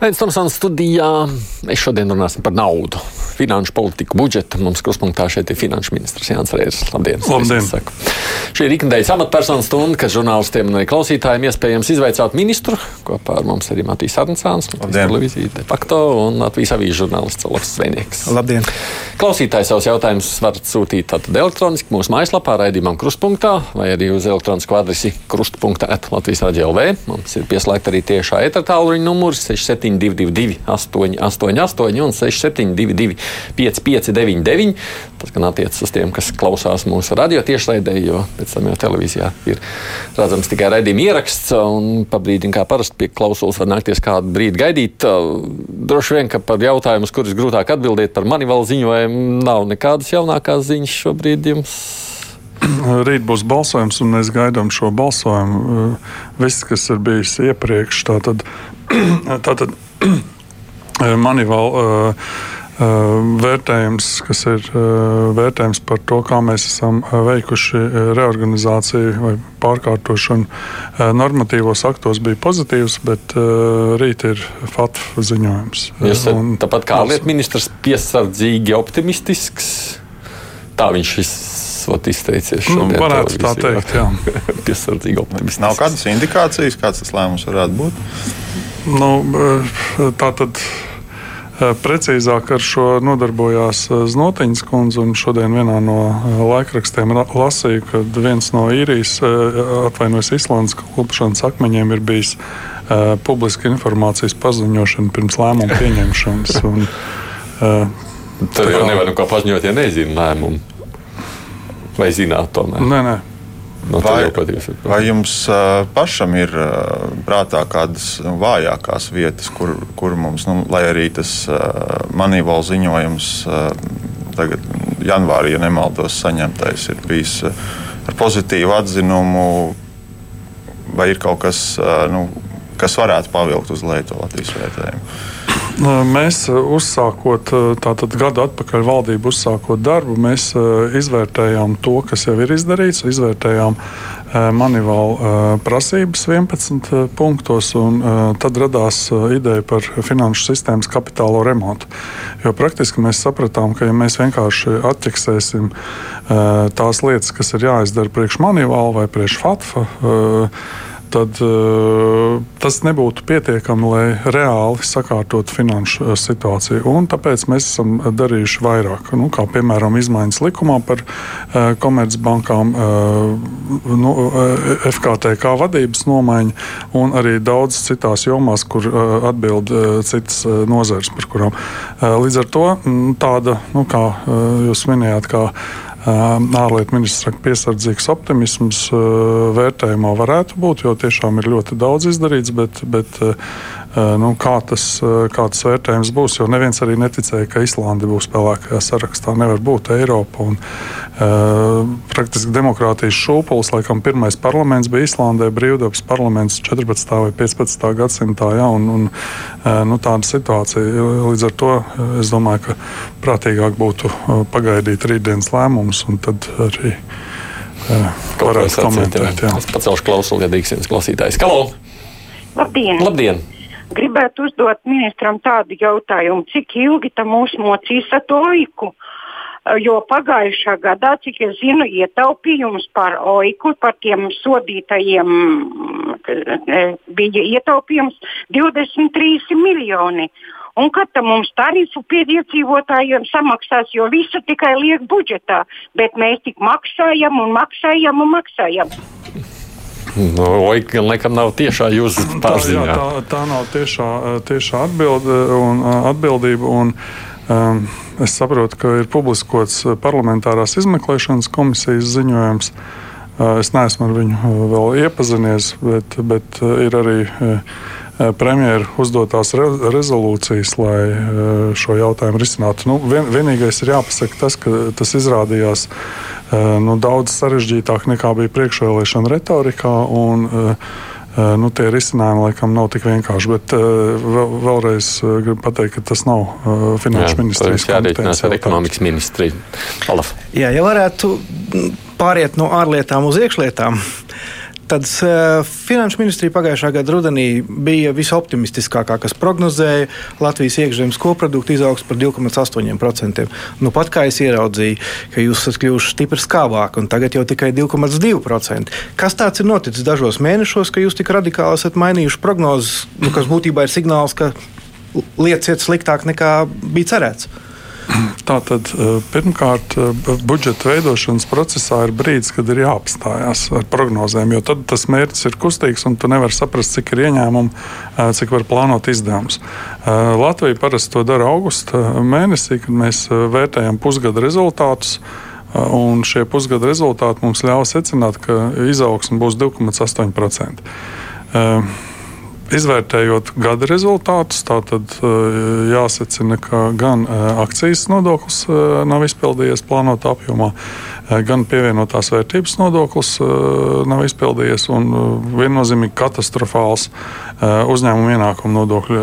Aizsmeļamies Tomsons studijā. Mēs šodien runāsim par naudu finanšu politiku, budžetu. Mums kruspunktā šeit ir finanšu ministrs Jānis Reizes. Labdien! Labdien. Šī ir ikdienas amatpersonu stunda, kad žurnālistiem un klausītājiem iespējams izveicāt ministru. Kopā ar mums arī Matīs Arnsāns, televīzija de facto un Latvijas avīzes žurnālists Olofs Zvejnieks. Labdien! Klausītāji savus jautājumus varat sūtīt tātad elektroniski mūsu mājaslapā raidījumam krustpunktā vai arī uz elektronisko adresi krustpunktā at Latvijas radio LV. Mums ir pieslēgta arī tiešā etālruņa numurs 6722 888 un 6722 5599. Tas gan attiecas uz tiem, kas klausās mūsu radio tiešraidē, jo pēc tam jau televīzijā ir redzams tikai raidījuma ieraksts. Un pa brīdim, kā parasti pie klausulas, var nākties kādu brīdi gaidīt. Droši vien, ka par jautājumu, uz kurus grūtāk atbildēt par mani vēl ziņojumu, nav nekādas jaunākās ziņas šobrīd jums. Rīt būs balsojums, un mēs gaidām šo balsojumu. Viss, kas ir bijis iepriekš, tātad, tātad mani vēl. Uh, vērtējums, kas ir vērtējums par to, kā mēs esam veikuši reorganizāciju vai pārkārtošanu. Normatīvos aktos bija pozitīvs, bet rīt ir FATF ziņojums. Jūs esat tāpat kā ārlietu ministrs piesardzīgi optimistisks. Tā viņš izteicies. Nu, varētu tā teikt, jā. piesardzīgi optimistisks. Nav kādas indikācijas, kāds tas lēmums varētu būt? Nu, tā tad Precīzāk ar šo nodarbojās Znotiņas kundze. Šodien vienā no laikrakstiem lasīju, ka viens no īrijas, atvainojas Islandes klupšanas akmeņiem, ir bijis uh, publiska informācijas paziņošana pirms lēmuma pieņemšanas. Un, uh, Tad jau nevar neko paziņot, ja nezina lēmumu. Vai zināt tomēr? Nē, nē. No vai, vai jums uh, pašam ir uh, prātā kādas vājākās vietas, kur, kur mums, nu, lai arī tas uh, manīvola ziņojums tagad, janvārī, ja nemaldos, saņemtais ir bijis ar pozitīvu atzinumu, vai ir kaut kas, nu, kas varētu pavilkt uz leju to Latvijas vērtējumu? Mēs uzsākot tātad gadu atpakaļ valdību uzsākot darbu, mēs izvērtējām to, kas jau ir izdarīts, izvērtējām manivālu prasības 11 punktos, un tad radās ideja par finanšu sistēmas kapitālo remontu. Jo praktiski mēs sapratām, ka ja mēs vienkārši atķeksēsim tās lietas, kas ir jāizdara priekš manivāla vai priekš FATFA, tad uh, tas nebūtu pietiekami, lai reāli sakārtotu finanšu uh, situāciju. Un tāpēc mēs esam darījuši vairāk. Nu, kā piemēram, izmaiņas likumā par uh, komercbankām, uh, nu, FKTK vadības nomaiņa un arī daudz citās jomās, kur atbild citas nozares, par kurām. Līdz ar to m, tāda, nu, kā jūs minējāt, kā ārlietu ministrs saka, piesardzīgs optimisms vērtējumā varētu būt, jo tiešām ir ļoti daudz izdarīts, bet, bet nu, kā, tas, kā tas vērtējums būs, jo neviens arī neticēja, ka Islanda būs pelēkajā sarakstā. Nevar būt Eiropa. Un, praktiski demokrātijas šūpulis, laikam pirmais parlaments bija Islandē, brīvdabas parlaments 14. vai 15. gadsimtā. Ja, un, un, nu, tāda situācija. Līdz ar to es domāju, ka prātīgāk būtu pagaidīt rītdienas lēmumu jautājumus, un tad arī uh, varētu komentēt. Jā. Es pacelšu klausuli, ja dīksienas klausītājs. Kalo! Labdien! Labdien. Gribētu uzdot ministram tādu jautājumu, cik ilgi tam mūs mocīs ar to oiku? Jo pagājušā gadā, cik es zinu, ietaupījums par oiku, par tiem sodītajiem bija ietaupījums 23 miljoni. Un kad mums tarifu piedzīvotājiem samaksās, jo visu tikai liek budžetā, bet mēs tik maksājam un maksājam un maksājam. Nu, Oi, gan laikam nav tiešā jūsu pārziņā. Tā, jā, tā, tā nav tiešā, tiešā atbilde un atbildība. Un, um, es saprotu, ka ir publiskots parlamentārās izmeklēšanas komisijas ziņojums. Es neesmu ar viņu vēl iepazinies, bet, bet ir arī Eh, premjeru uzdotās re rezolūcijas, lai eh, šo jautājumu risinātu. Nu, vien, vienīgais ir jāpasaka tas, ka tas izrādījās eh, nu, daudz sarežģītāk nekā bija priekšvēlēšana retorikā. Un, nu, tie risinājumi laikam nav tik vienkārši. Bet vēl, vēlreiz gribu pateikt, ka tas nav finanšu ministrijas kompetence. Jā, ekonomikas ministrija. Jā, ja varētu pāriet no ārlietām uz iekšlietām. Tad uh, Finanšu ministrija pagājušā gada rudenī bija visoptimistiskākā, kas prognozēja Latvijas iekšzemes koprodukta izaugsmu par 2,8%. Nu, pat kā es ieraudzīju, ka jūs esat kļuvuši stipri skābāki, un tagad jau tikai 2,2%. Kas tāds ir noticis dažos mēnešos, ka jūs tik radikāli esat mainījuši prognozes, nu, kas būtībā ir signāls, ka lietas iet sliktāk nekā bija cerēts? Tātad, eh, pirmkārt, eh, budžeta veidošanas procesā ir brīdis, kad ir jāapstājās ar prognozēm, jo tad tas mērķis ir kustīgs un tu nevari saprast, cik ir ieņēmumi, eh, cik var plānot izdevumus. Latvija parasti to dara augusta mēnesī, kad mēs vērtējam pusgada rezultātus. Un šie pusgada rezultāti mums ļāva secināt, ka izaugsme būs 2,8%. Izvērtējot gada rezultātus, tātad eh, jāsacina, ka gan eh, akcijas nodoklis eh, nav izpildījies plānotā apjomā, gan pievienotās vērtības nodoklis nav izpildījies, un viennozīmīgi katastrofāls uzņēmuma ienākuma nodokļu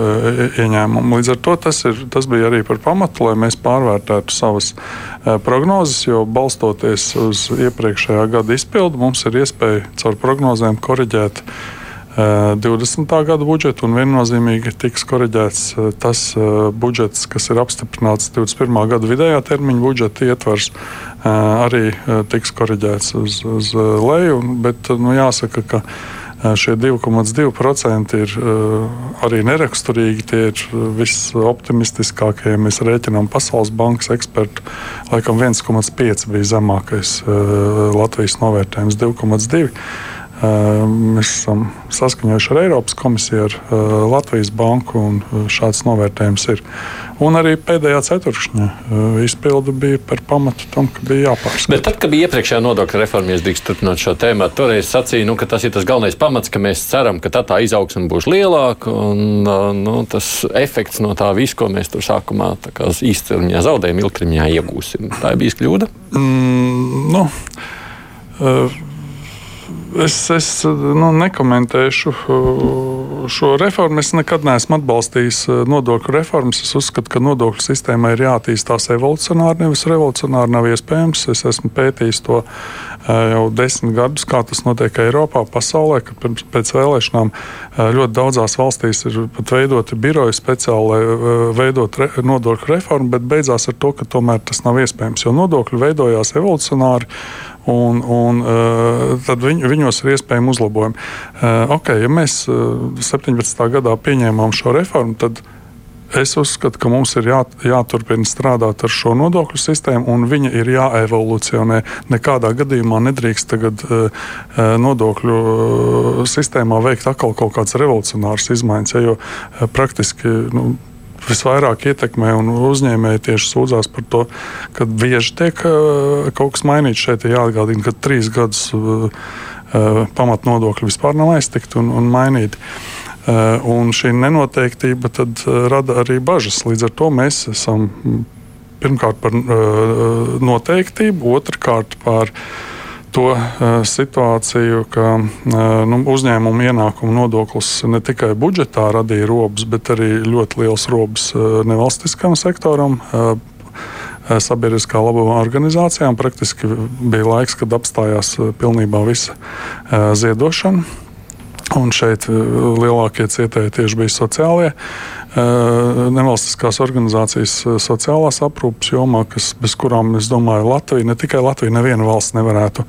ieņēmumu. Līdz ar to tas, ir, tas bija arī par pamatu, lai mēs pārvērtētu savas prognozes, jo balstoties uz iepriekšējā gada izpildu, mums ir iespēja caur prognozēm koriģēt 20. gada budžetu, un viennozīmīgi tiks korģēts tas budžets, kas ir apstiprināts 21. gada vidējā termiņa budžeta ietvars, arī tiks korģēts uz, uz leju. Bet nu, jāsaka, ka šie 2,2% ir arī neraksturīgi. Tie ir visoptimistiskākie. Mēs rēķinām Pasaules bankas ekspertu, laikam 1,5 bija zemākais Latvijas novērtējums - 2,2. Mēs esam saskaņojuši ar Eiropas komisiju, ar Latvijas banku, un šāds novērtējums ir. Un arī pēdējā ceturkšņa izpilde bija par pamatu tam, ka bija jāpārskata. Bet tad, kad bija iepriekšējā nodokļa reforma, ja drīkst turpināt šo tēmu, toreiz sacīja, nu, ka tas ir tas galvenais pamats, ka mēs ceram, ka tā, tā izaugsme būs lielāka, un nu, tas efekts no tā visu, ko mēs tur sākumā īstermiņā zaudējam, ilgtermiņā iegūsim. Tā bijis kļūda? Mm, nu, uh, Es, es nu, nekomentēšu uh, šo reformu. Es nekad neesmu atbalstījis uh, nodokļu reformas. Es uzskatu, ka nodokļu sistēmai ir jāattīstās evolucionāri, nevis revolucionāri. Nav iespējams. Es esmu pētījis to uh, jau desmit gadus, kā tas notiek Eiropā, pasaulē. Pēc vēlēšanām ļoti daudzās valstīs ir pat veidoti biroji speciāli, lai veidot re, nodokļu reformu, bet beidzās ar to, ka tomēr tas nav iespējams, jo nodokļi veidojās evolucionāri un, un uh, tad viņ, viņos ir iespējami uzlabojumi. Uh, okay, ja mēs uh, 17. gadā pieņēmām šo reformu, tad es uzskatu, ka mums ir jā, jāturpina strādāt ar šo nodokļu sistēmu, un viņa ir jāevolucionē. Nekādā gadījumā nedrīkst tagad nodokļu sistēmā veikt atkal kaut kādas revolucionāras izmaiņas, ja, jo praktiski. Nu, visvairāk ietekmē, un uzņēmēji tieši sūdzās par to, ka bieži tiek kaut kas mainīts. Šeit ir jāatgādina, ka trīs gadus pamatnodokļi vispār nav aiztikti un, un mainīti. Un šī nenoteiktība rada arī bažas. Līdz ar to mēs esam pirmkārt par noteiktību, otrkārt par to uh, situāciju, ka uh, nu, uzņēmuma ienākuma nodoklis ne tikai budžetā radīja robus, bet arī ļoti liels robus uh, nevalstiskam sektoram. Sabiedriskā labuma organizācijām praktiski bija laiks, kad apstājās pilnībā visa ziedošana. Un šeit lielākie cietēji tieši bija sociālie. Uh, nevalstiskās organizācijas sociālās aprūpes jomā, kas, bez kurām, es domāju, Latvija, ne tikai Latvija, neviena valsts nevarētu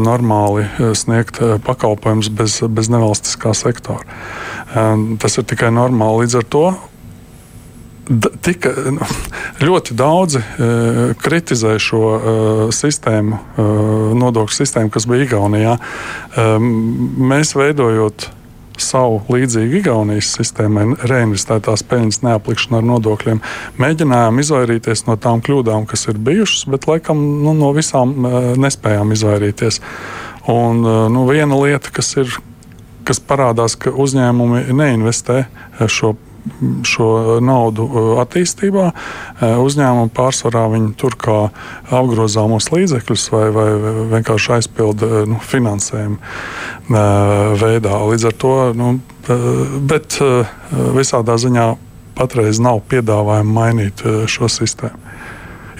normāli sniegt pakalpojumus bez, bez nevalstiskā sektora. Tas ir tikai normāli. Līdz ar to tika ļoti daudzi uh, kritizē šo uh, sistēmu, uh, nodokļu sistēmu, kas bija Igaunijā. Um, mēs veidojot savu līdzīgu Igaunijas sistēmai, reinvestētās peļņas neaplikšanu ar nodokļiem. Mēģinājām izvairīties no tām kļūdām, kas ir bijušas, bet laikam nu, no visām uh, nespējām izvairīties. Un, uh, nu, viena lieta, kas ir kas parādās, ka uzņēmumi neinvestē šo šo naudu attīstībā. Uzņēmumi pārsvarā viņi tur kā apgrozāmos līdzekļus vai, vai vienkārši aizpilda nu, finansējumu veidā. Līdz ar to, nu, bet visādā ziņā patreiz nav piedāvājuma mainīt šo sistēmu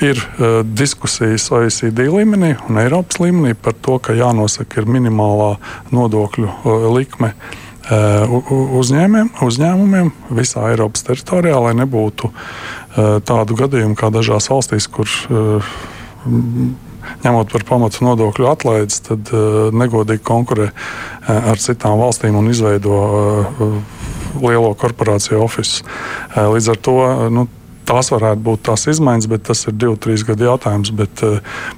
ir uh, diskusijas OECD līmenī un Eiropas līmenī par to, ka jānosaka minimālā nodokļu uh, likme uzņēmiem, uzņēmumiem visā Eiropas teritorijā, lai nebūtu tādu gadījumu kā dažās valstīs, kur ņemot par pamatu nodokļu atlaides, tad negodīgi konkurē ar citām valstīm un izveido lielo korporāciju oficiālu. Līdz ar to nu, tās varētu būt tās izmaiņas, bet tas ir divu, trīs gadu jautājums. Bet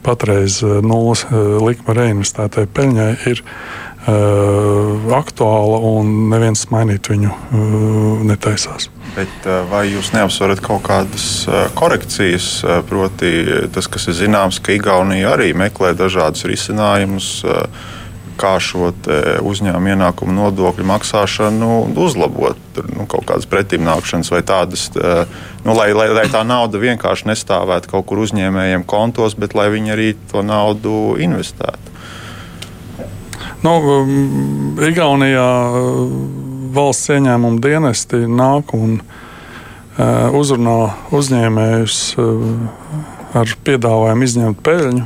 patreiz nulles likme reinvestētai peļņai ir uh, aktuāla un neviens mainīt viņu uh, netaisās. Bet, vai jūs neapsverat kaut kādas korekcijas? Proti, tas, kas ir zināms, ka Igaunija arī meklē dažādus risinājumus, kā šo uzņēmumu ienākumu nodokļu maksāšanu uzlabot. Tur, nu, kaut kādas pretimnākšanas vai tādas, nu, lai, lai, lai tā nauda vienkārši nestāvētu kaut kur uzņēmējiem kontos, bet lai viņi arī to naudu investētu. Nu, um, Igaunijā uh, valsts ieņēmuma dienesti nāk un uh, uzrunā uzņēmējus uh, ar piedāvājumu izņemt peļņu,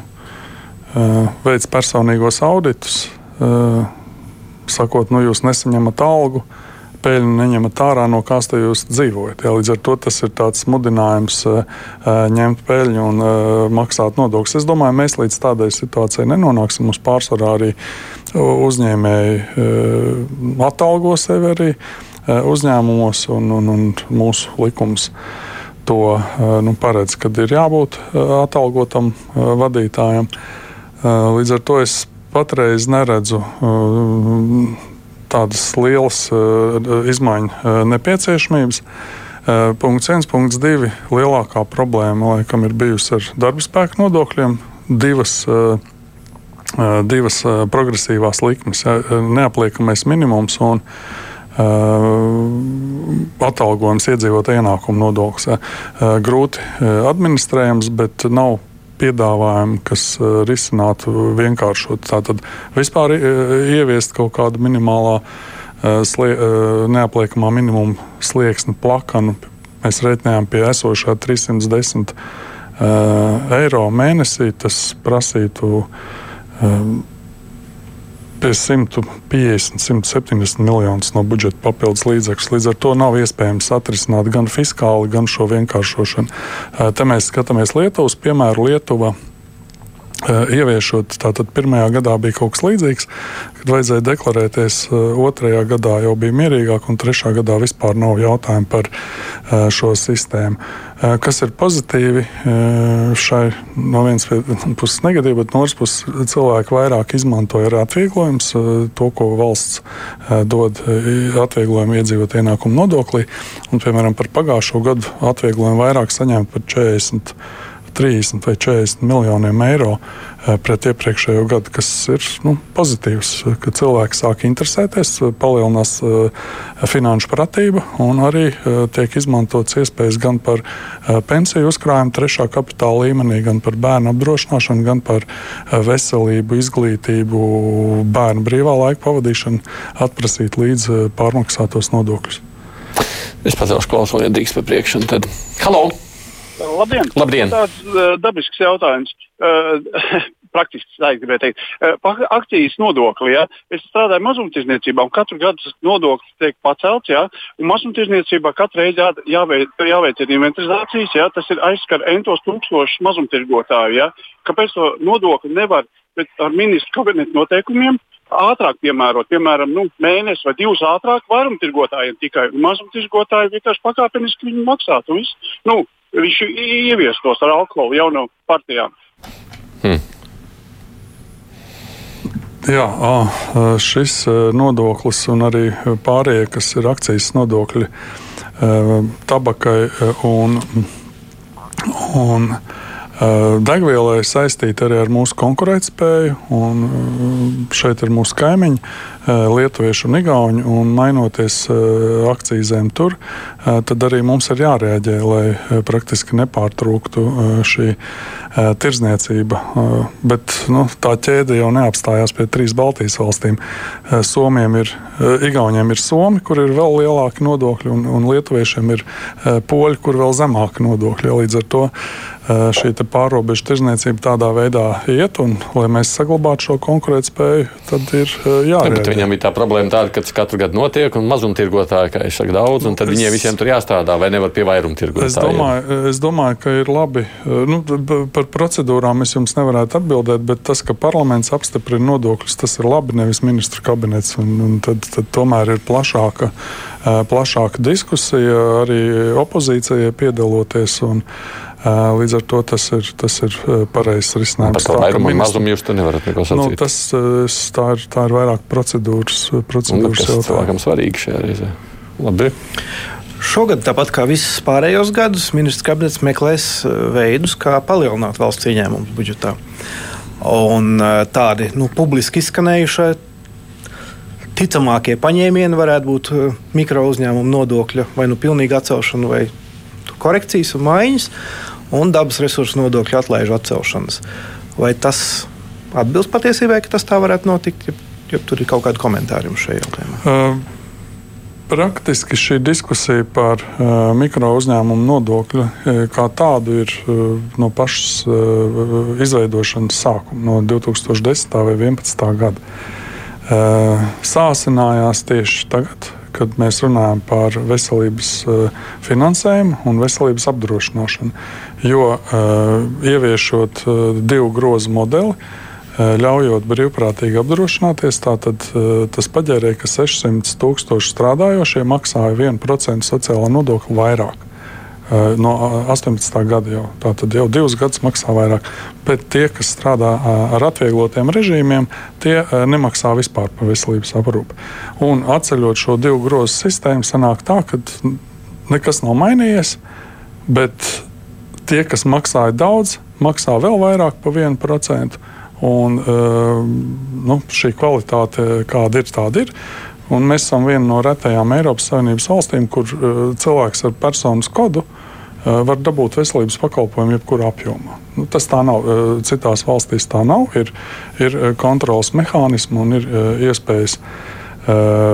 veids personīgos auditus, sakot, nu, jūs nesaņemat algu. Peļņu neņemat ārā, no kāds te jūs dzīvojat. Jā, līdz ar to tas ir tāds mudinājums ņemt peļņu un maksāt nodokļus. Es domāju, mēs līdz tādai situācijai nenonāksim. Mums pārsvarā arī uzņēmēji uh, atalgo sevi arī uh, uzņēmumos, un, un, un mūsu likums to uh, nu, paredz, kad ir jābūt uh, atalgotam uh, vadītājam. Uh, līdz ar to es patreiz neredzu. Uh, tādas lielas uh, izmaiņu uh, nepieciešamības. Uh, punkts viens, punkts divi. Lielākā problēma laikam ir bijusi ar darba spēku nodokļiem. Divas, divas progresīvās likmes, ja, neapliekamais minimums un atalgojums iedzīvotāju ienākumu nodoklis. Grūti administrējams, bet nav piedāvājumi, kas risinātu vienkāršot. Tātad vispār ieviest kaut kādu minimālā, slie, neapliekamā minimuma slieksni plakanu. Mēs reiķinājām pie esošā 310 eiro mēnesī. Tas prasītu pie 150, 170 miljonus no budžeta papildus līdzekļus. Līdz ar to nav iespējams atrisināt gan fiskāli, gan šo vienkāršošanu. Te mēs skatāmies Lietuvas piemēru. Lietuva ieviešot, tātad pirmajā gadā bija kaut kas līdzīgs, kad vajadzēja deklarēties, otrajā gadā jau bija mierīgāk, un trešā gadā vispār nav jautājumu par šo sistēmu. Kas ir pozitīvi šai no vienas puses negatīvi, bet no otras puses cilvēki vairāk izmantoja ar atvieglojumus, to, ko valsts dod atvieglojumu iedzīvot ienākumu nodoklī, un, piemēram, par pagājušo gadu atvieglojumu vairāk saņemt par 40 30 vai 40 miljoniem eiro eh, pret iepriekšējo gadu, kas ir nu, pozitīvs, ka cilvēki sāk interesēties, palielinās uh, finanšu pratība un arī tiek izmantots iespējas gan par pensiju uzkrājumu trešā kapitāla līmenī, gan par bērnu apdrošināšanu, gan par veselību, izglītību, bērnu brīvā laika pavadīšanu, atprasīt līdz pārmaksātos nodokļus. Es pacelšu klausuli, ja drīkst pa priekšu, tad halo! Labdien! Labdien. Tāds uh, dabisks jautājums. Uh, praktiski tā gribēju teikt. Uh, akcijas nodokli. Ja? Es strādāju mazumtirdzniecībā, un katru gadu tas nodoklis tiek pacelts. Ja? Mazumtirdzniecībā katru reizi jā, jāveic, jāveic inventarizācijas. Ja? Tas ir aizskar entos tūkstošus mazumtirgotāju. Ja? Kāpēc to nodokli nevar ar ministru kabinetu noteikumiem? ātrāk piemērot, piemēram, nu, mēnesi vai divus ātrāk vairumtirgotājiem tikai. Mazumtirgotāji vienkārši pakāpeniski viņi maksātu. Nu, viņš ieviestos ar alkoholu jau no partijām. Hmm. Jā, šis nodoklis un arī pārējie, kas ir akcijas nodokļi tabakai un, un Degvielai saistīta arī ar mūsu konkurētspēju, un šeit ir mūsu kaimiņi. Lietuviešu un Igauni, un mainoties akcīzēm tur, tad arī mums ir jārēģē, lai praktiski nepārtrūktu šī tirzniecība. Bet nu, tā ķēde jau neapstājās pie trīs Baltijas valstīm. Somiem ir, Igauniem ir Somi, kur ir vēl lielāki nodokļi, un, un Lietuviešiem ir poļi, kur vēl zemāki nodokļi. Līdz ar to šī pārobežu tirzniecība tādā veidā iet, un, lai mēs saglabātu šo konkurētspēju, tad ir jārēģē. Ja, viņam bija tā problēma tāda, ka tas katru gadu notiek, un mazumtirgotāji, es saku, daudz, un tad es, viņiem visiem tur jāstrādā, vai nevar pie vairumtirgotājiem? Es domāju, es domāju, ka ir labi. Nu, par procedūrām es jums nevarētu atbildēt, bet tas, ka parlaments apstiprina nodokļus, tas ir labi, nevis ministra kabinets, un, un tad, tad tomēr ir plašāka, plašāka diskusija arī opozīcijai piedaloties. Un, Līdz ar to tas ir, tas ir pareizs risinājums. Par vairumu un mazumu jūs tur nevarat neko sacīt. Nu, tas, tā, ir, tā ir vairāk procedūras, procedūras nu, jautājums. Cilvēkam svarīgi šajā reizē. Labi. Šogad, tāpat kā visus pārējos gadus, ministrs kabinets meklēs veidus, kā palielināt valsts ieņēmumu budžetā. Un tādi nu, publiski izskanējušie ticamākie paņēmieni varētu būt mikro uzņēmumu nodokļa vai nu pilnīga atcelšana vai korekcijas un maiņas un dabas resursu nodokļu atlaižu atcelšanas. Vai tas atbilst patiesībai, ka tas tā varētu notikt, ja, ja tur ir kaut kādi komentāri šajā jautājumā? Uh. Praktiski šī diskusija par uh, mikro uzņēmumu nodokļu uh, kā tādu ir uh, no pašas uh, izveidošanas sākuma, no 2010. vai 2011. gada. Uh, sāsinājās tieši tagad, kad mēs runājam par veselības uh, finansējumu un veselības apdrošināšanu. Jo uh, ieviešot uh, divu grozu modeli, ļaujot brīvprātīgi apdrošināties, tad tas paģērēja, ka 600 tūkstoši strādājošie maksāja 1% sociālā nodokļa vairāk. No 18. gada jau tātad jau divus gadus maksā vairāk. Bet tie, kas strādā ar atvieglotiem režīmiem, tie nemaksā vispār par veselības aprūpi. Un atceļot šo divu grozu sistēmu, sanāk tā, ka nekas nav mainījies, bet tie, kas maksāja daudz, maksā vēl vairāk par 1%. Un, nu, šī kvalitāte, kāda ir, tāda ir. Un mēs esam viena no retajām Eiropas Savienības valstīm, kur cilvēks ar personas kodu var dabūt veselības pakalpojumu jebkurā apjomā. Nu, tas tā nav. Citās valstīs tā nav. Ir, ir kontrols mehānismi un ir iespējas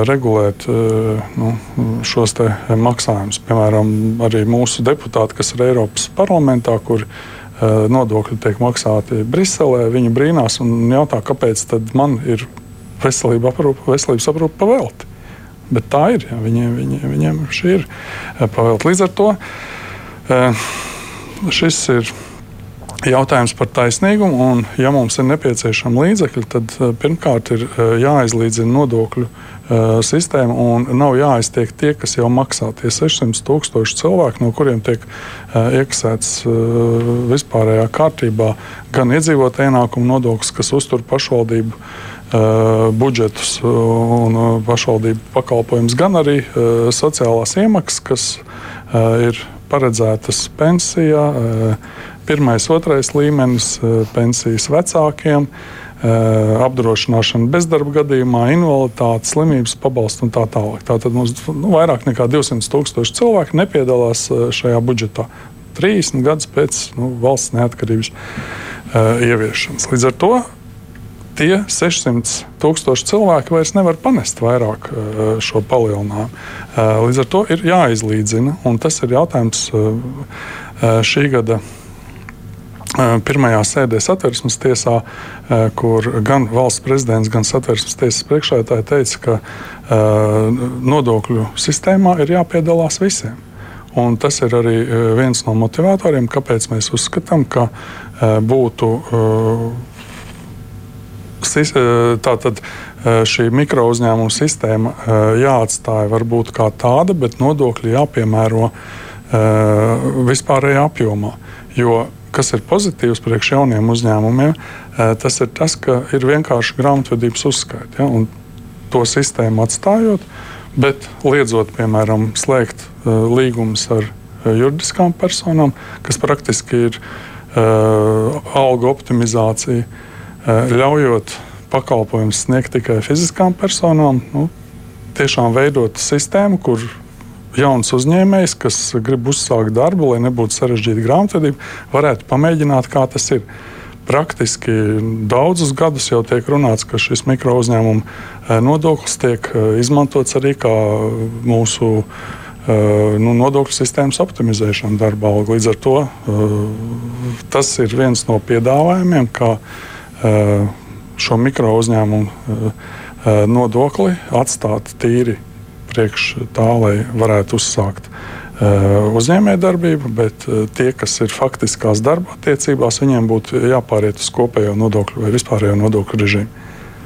regulēt nu, šos maksājumus. Piemēram, arī mūsu deputāti, kas ir Eiropas parlamentā, kur nodokļi tiek maksāti Briselē, viņi brīnās un jautā, kāpēc man ir veselība aprūpa, veselības aprūpa pavelti. Bet tā ir. Jā, viņiem, viņiem, viņiem šī ir pavelti. Līdz ar to šis ir jautājums par taisnīgumu. Un, ja mums ir nepieciešama līdzekļi, tad pirmkārt ir jāizlīdzina nodokļu sistēma un nav jāiztiek tie, kas jau maksā tie 600 tūkstoši cilvēku, no kuriem tiek iekasēts vispārējā kārtībā gan iedzīvotāju ienākumu nodoklis, kas uztur pašvaldību budžetus un pašvaldību pakalpojumus, gan arī sociālās iemaksas, kas ir paredzētas pensijā, pirmais, otrais līmenis, pensijas vecākiem, Eh, apdrošināšana bezdarba gadījumā, invaliditāte, slimības pabalstu un tā tālāk. Tātad mums nu, vairāk nekā 200 tūkstoši cilvēku nepiedalās eh, šajā budžetā. 30 gadus pēc nu, valsts neatkarības uh, ieviešanas. Līdz ar to tie 600 tūkstoši cilvēki vairs nevar panest vairāk uh, šo palielinājumu. Uh, līdz ar to ir jāizlīdzina, un tas ir jautājums šī gada pirmajā sēdē satversmes tiesā, kur gan valsts prezidents, gan satversmes tiesas priekšētāji teica, ka nodokļu sistēmā ir jāpiedalās visiem. Un tas ir arī viens no motivatoriem, kāpēc mēs uzskatām, ka būtu tātad šī mikro uzņēmuma sistēma jāatstāja varbūt kā tāda, bet nodokļi jāpiemēro vispārējā apjomā. Jo kas ir pozitīvs priekš jauniem uzņēmumiem, eh, tas ir tas, ka ir vienkārši grāmatvedības uzskaita. Ja, to sistēmu atstājot, bet liedzot, piemēram, slēgt uh, līgumus ar uh, juridiskām personām, kas praktiski ir algu optimizācija, ļaujot pakalpojumus sniegt tikai fiziskām personām. Nu, tiešām veidot sistēmu, kur jauns uzņēmējs, kas grib uzsākt darbu, lai nebūtu sarežģīta grāmatvedība, varētu pamēģināt, kā tas ir. Praktiski daudzus gadus jau tiek runāts, ka šis mikro uzņēmuma eh, nodoklis tiek eh, izmantots arī kā mūsu eh, nu, nodokļu sistēmas optimizēšana darba alga. Līdz ar to tas ir viens no piedāvājumiem, kā šo mikro uzņēmumu nodokli atstāt tīri priekš tā, lai varētu uzsākt uzņēmējdarbību, bet tie, kas ir faktiskās darba attiecībās, viņiem būtu jāpāriet uz kopējo nodokļu vai vispārējo nodokļu režīmu.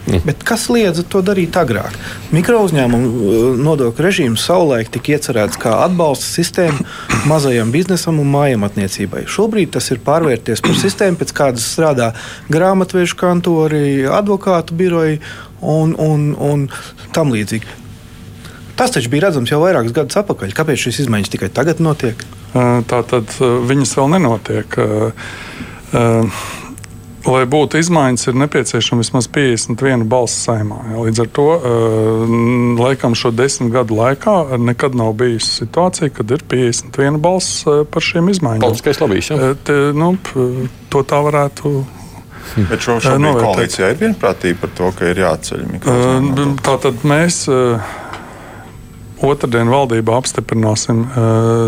Mm. Bet kas liedza to darīt agrāk? Mikro uzņēmumu nodokļu režīms savulaik tika iecerēts kā atbalsta sistēma mazajam biznesam un mājamatniecībai. Šobrīd tas ir pārvērties par sistēmu, pēc kādas strādā grāmatvežu kantori, advokātu biroji un, un, un tam līdzīgi. Tas taču bija redzams jau vairākus gadus atpakaļ. Kāpēc šīs izmaiņas tikai tagad notiek? Tā tad viņas vēl nenotiek. Lai būtu izmaiņas, ir nepieciešama vismaz 51 balss saimā. Ja. Līdz ar to laikam šo desmit gadu laikā nekad nav bijusi situācija, kad ir 51 balss par šīm izmaiņām. Politiskais lobbyis. Ja? Te, nu, to tā varētu Bet šo, šobrīd koalīcijā ir vienprātība par to, ka ir jāceļ mikrofons. Tātad mēs Otradien valdībā apstiprināsim uh,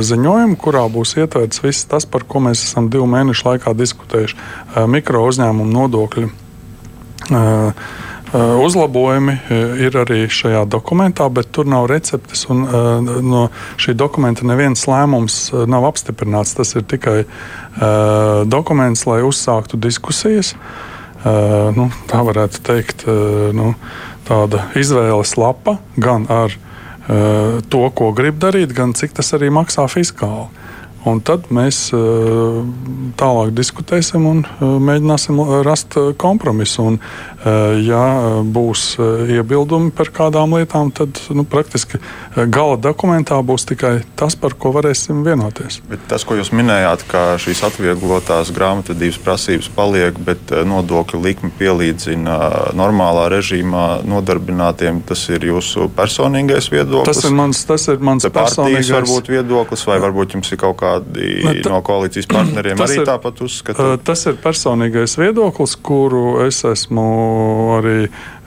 ziņojumu, kurā būs ietverts viss tas, par ko mēs esam divu mēnešu laikā diskutējuši. Uh, mikro uzņēmumu nodokļu uh, uzlabojumi ir arī šajā dokumentā, bet tur nav receptes. Un, no šī dokumenta neviens lēmums nav apstiprināts. Tas ir tikai dokuments, lai uzsāktu diskusijas. Nu, tā varētu teikt, nu, tāda izvēles lapa gan ar to, ko grib darīt, gan cik tas arī maksā fiskāli. Un tad mēs uh, tālāk diskutēsim un uh, mēģināsim rast kompromisu. Un, ja būs iebildumi par kādām lietām, tad nu, praktiski gala dokumentā būs tikai tas, par ko varēsim vienoties. Bet tas, ko jūs minējāt, ka šīs atvieglotās grāmatvedības prasības paliek, bet nodokļu likme pielīdzina normālā režīmā nodarbinātiem, tas ir jūsu personīgais viedoklis. Tas ir mans, tas ir mans personīgais varbūt viedoklis, vai varbūt jums ir kaut kā kādi ne, ta, no koalīcijas partneriem arī ir, tāpat uzskata? Tas ir personīgais viedoklis, kuru es esmu arī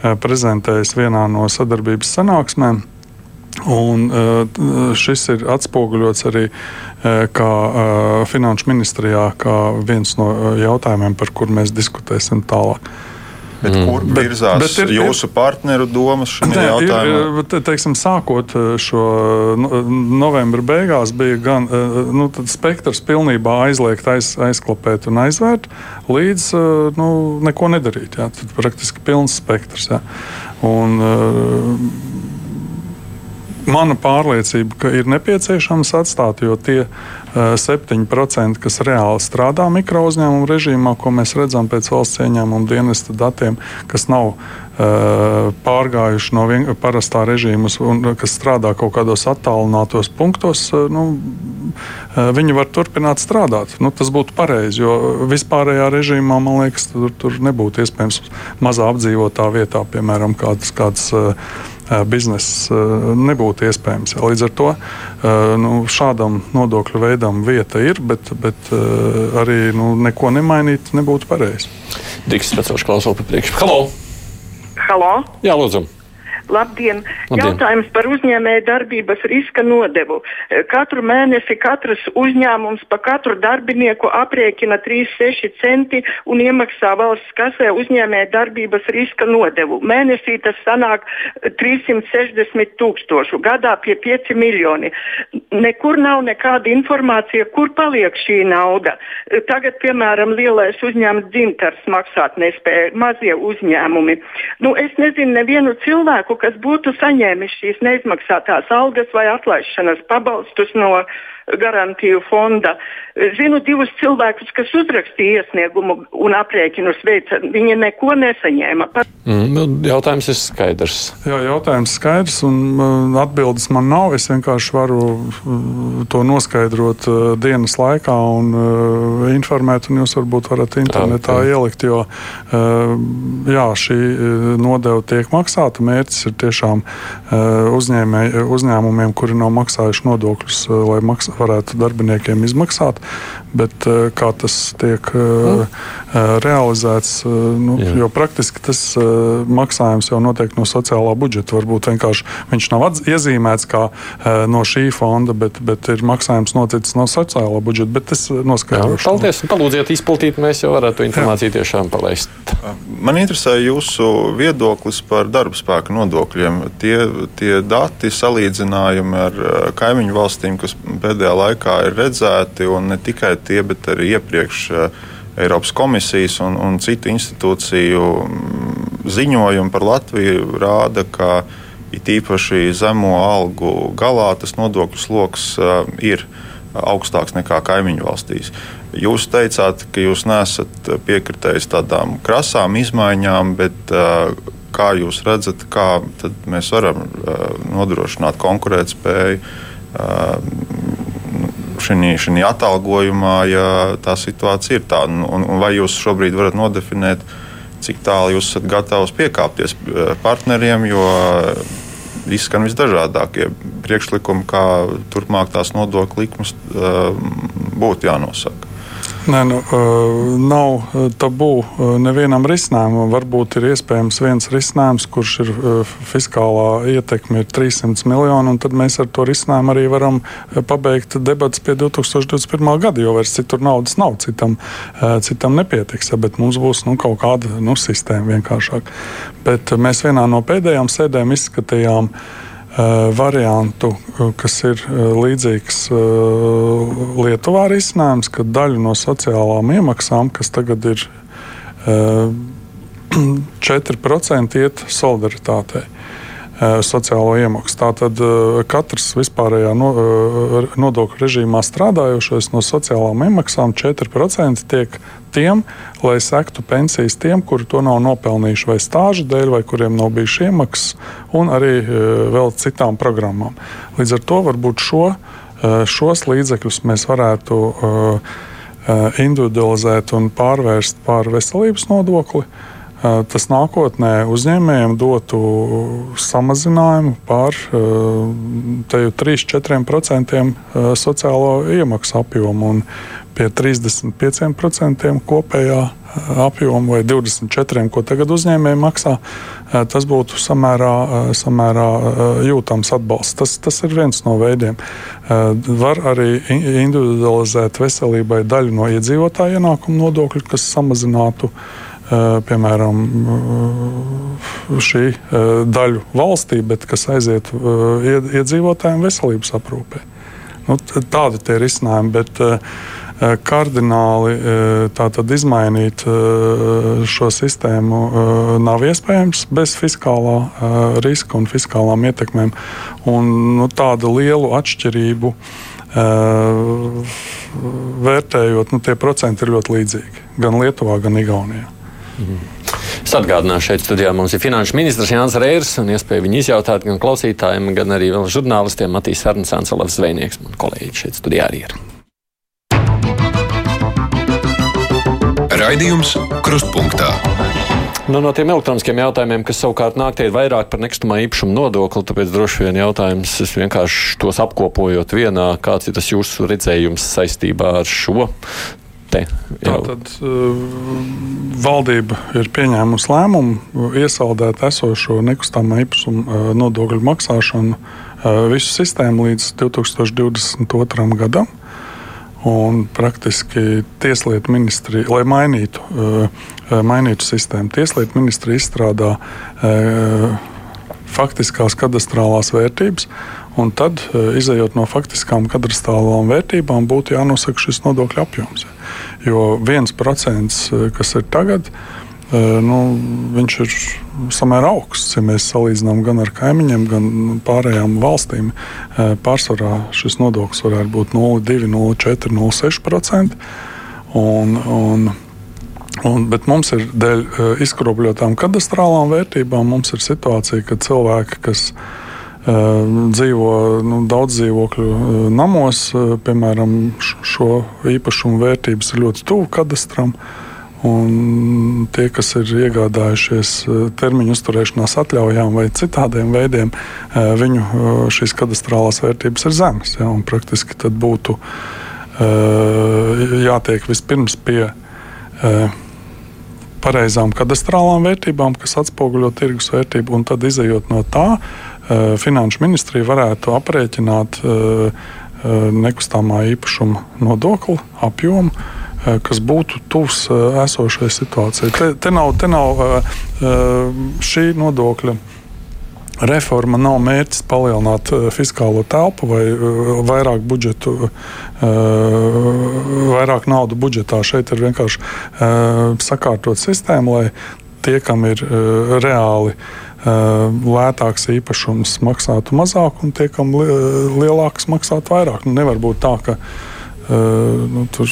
prezentējis vienā no sadarbības sanāksmēm. Un, šis ir atspoguļots arī kā Finanšu ministrijā, kā viens no jautājumiem, par kur mēs diskutēsim tālāk. Bet mm. kur virzās bet, bet ir, jūsu partneru domas šajā jautājumā? Ir, te, teiksim, sākot eh, šo novembra beigās, bija gan eh, nu, spektrs pilnībā aizliegt, aiz, aizklapēt un aizvērt, līdz eh, nu, neko nedarīt. Jā. Tad praktiski pilns spektrs. Jā. Un, mana pārliecība, ka ir nepieciešams atstāt, jo tie uh, 7%, kas reāli strādā mikro uzņēmumu režīmā, ko mēs redzam pēc valsts ieņēmuma dienesta datiem, kas nav uh, pārgājuši no parastā režīma un kas strādā kaut kādos attālinātos punktos, uh, nu, viņi var turpināt strādāt. Nu, tas būtu pareizi, jo vispārējā režīmā, man liekas, tur, tur nebūtu iespējams mazā apdzīvotā vietā, piemēram, kādas. kādas uh, biznesa nebūtu iespējams. Līdz ar to nu, šādam nodokļu veidam vieta ir, bet, bet arī nu, neko nemainīt nebūtu pareizi. Digs, pēc tam klausot pa priekšu. Halo! Halo! Jā, lūdzu! Labdien! Labdien. Jautājums par uzņēmēju darbības riska nodevu. Katru mēnesi katrs uzņēmums pa katru darbinieku aprēķina 3,6 centi un iemaksā valsts kasē uzņēmēju darbības riska nodevu. Mēnesī tas sanāk 360 tūkstošu, gadā pie 5 miljoni. Nekur nav nekāda informācija, kur paliek šī nauda. Tagad, piemēram, lielais uzņēmums dzintars maksāt nespēja, mazie uzņēmumi. Nu, es nezinu nevienu cilvēku, kas būtu saņēmis šīs neizmaksātās algas vai atlaišanas pabalstus no garantiju fonda. Zinu divus cilvēkus, kas uzrakstīja iesniegumu un aprēķinus veica. Viņi neko nesaņēma. Mm, nu, jautājums ir skaidrs. Jā, jautājums skaidrs un uh, atbildes man nav. Es vienkārši varu uh, to noskaidrot uh, dienas laikā un uh, informēt, un jūs varbūt varat internetā okay. ielikt, jo uh, jā, šī nodeva tiek maksāta. Mērķis ir tiešām uzņēmē, uzņēmumiem, kuri nav maksājuši nodokļus, lai maks varētu darbiniekiem izmaksāt bet eh, kā tas tiek mm. realizēts, nu, Jā. jo praktiski tas maksājums jau notiek no sociālā budžeta. Varbūt vienkārši viņš nav iezīmēts kā no šī fonda, bet, bet ir maksājums noticis no sociālā budžeta. Bet es noskaidrošu. Paldies! Palūdziet izplatīt, mēs jau varētu informāciju Jā. tiešām palaist. Man interesē jūsu viedoklis par darba spēka nodokļiem. Tie, tie dati salīdzinājumi ar kaimiņu valstīm, kas pēdējā laikā ir redzēti, un ne tikai tie, bet arī iepriekš eh, Eiropas komisijas un, un citu institūciju mm, ziņojumi par Latviju rāda, ka it īpaši zemo algu galā tas nodokļu sloks eh, ir augstāks nekā kaimiņu valstīs. Jūs teicāt, ka jūs nesat piekritējis tādām krasām izmaiņām, bet eh, kā jūs redzat, kā mēs varam nodrošināt konkurētspēju šī atalgojumā, ja tā situācija ir tāda. Un, un vai jūs šobrīd varat nodefinēt, cik tālu jūs esat gatavs piekāpties partneriem, jo izskan visdažādākie priekšlikumi, kā turpmāk tās nodokļu likmes būtu jānosaka. Nē, nu, nav tabū nevienam risinājumam. Varbūt ir iespējams viens risinājums, kurš ir fiskālā ietekme, ir 300 miljoni, un tad mēs ar to risinājumu arī varam pabeigt debatas pie 2021. gada, jo vairs citur naudas nav, citam, citam nepietiks, bet mums būs nu, kaut kāda nu, sistēma vienkāršāka. Bet mēs vienā no pēdējām sēdēm izskatījām Eh, variantu, eh, kas ir eh, līdzīgs Lietuvā risinājums, ka daļu no sociālām iemaksām, kas tagad ir 4% iet solidaritātei sociālo iemaksu. Tātad katrs vispārējā nodokļu režīmā strādājošais no sociālām iemaksām 4% tiek tiem, lai sektu pensijas tiem, kuri to nav nopelnījuši vai stāžu dēļ, vai kuriem nav bijušas iemaksas, un arī e, vēl citām programmām. Līdz ar to varbūt šo, e, šos līdzekļus mēs varētu e, individualizēt un pārvērst pār veselības nodokli. Tas nākotnē uzņēmējiem dotu samazinājumu par 3-4% sociālo iemaksu apjomu. Un pie 35% kopējā eh, apjoma vai 24%, ko tagad uzņēmēji maksā, eh, tas būtu samērā, eh, samērā jūtams atbalsts. Tas, tas ir viens no veidiem. Var arī individualizēt veselībai daļu no iedzīvotāja ienākuma nodokļu, kas samazinātu piemēram, šī daļu valstī, bet kas aiziet iedzīvotājiem veselības aprūpē. Nu, tādi ir risinājumi. Bet, kardināli tātad, izmainīt šo sistēmu nav iespējams bez fiskālā riska un fiskālām ietekmēm. Un, nu, tādu lielu atšķirību vērtējot, nu, tie procenti ir ļoti līdzīgi gan Lietuvā, gan Igaunijā. Es atgādināšu, šeit studijā mums ir finanšu ministrs Jānis Reirs, un iespēju viņu izjautāt gan klausītājiem, gan arī žurnālistiem Matīs Arnsāns, Olavs Zvejnieks. Man kolēģi šeit studijā arī ir. Raidījums Krustpunktā. Nu, no tiem elektroniskiem jautājumiem, kas savukārt nāk, tie ir vairāk par nekustamā īpašuma nodokli. Tāpēc droši vien jautājums, es vienkārši tos apkopojot vienā, kāds ir tas jūsu redzējums saistībā ar šo te. Tātad uh, valdība ir pieņēmusi lēmumu iesaldēt esošo nekustamā īpašuma uh, nodokļu maksāšanu uh, visu sistēmu līdz 2022. gadam. Un praktiski Tieslietu ministrija, lai mainītu, eh, mainītu sistēmu, Tieslietu ministrija izstrādā eh, faktiskās kadastrālās vērtības, un tad, eh, izējot no faktiskām kadastrālām vērtībām, būtu jānosaka šis nodokļu apjoms. Jo viens procents, kas ir tagad, nu, viņš ir samērā augsts. Ja mēs salīdzinām gan ar kaimiņiem, gan pārējām valstīm, pārsvarā šis nodoklis varētu būt 0,2, 0,4, 0,6%. Un, un, un, bet mums ir dēļ izkropļotām kadastrālām vērtībām, mums ir situācija, ka cilvēki, kas dzīvo nu, daudz dzīvokļu namos, piemēram, šo īpašumu vērtības ir ļoti tuvu kadastram. Un tie, kas ir iegādājušies eh, termiņu uzturēšanās atļaujām vai citādiem veidiem, eh, viņu eh, šīs kadastrālās vērtības ir zemas. Ja, praktiski tad būtu jātiek vispirms pie pareizām kadastrālām vērtībām, kas atspoguļo tirgus vērtību, un tad izējot no tā, Finanšu ministrija varētu aprēķināt nekustamā īpašuma nodokli apjomu Eh, kas būtu tuvs eh, esošai situācijai. Te, te nav, te nav eh, šī nodokļa. Reforma nav mērķis palielināt fiskālo telpu vai vairāk budžetu, vairāk naudu budžetā. Šeit ir vienkārši sakārtot sistēmu, lai tie, kam ir reāli lētāks īpašums, maksātu mazāk, un tie, kam lielāks, maksātu vairāk. Nu, nevar būt tā, ka nu, tur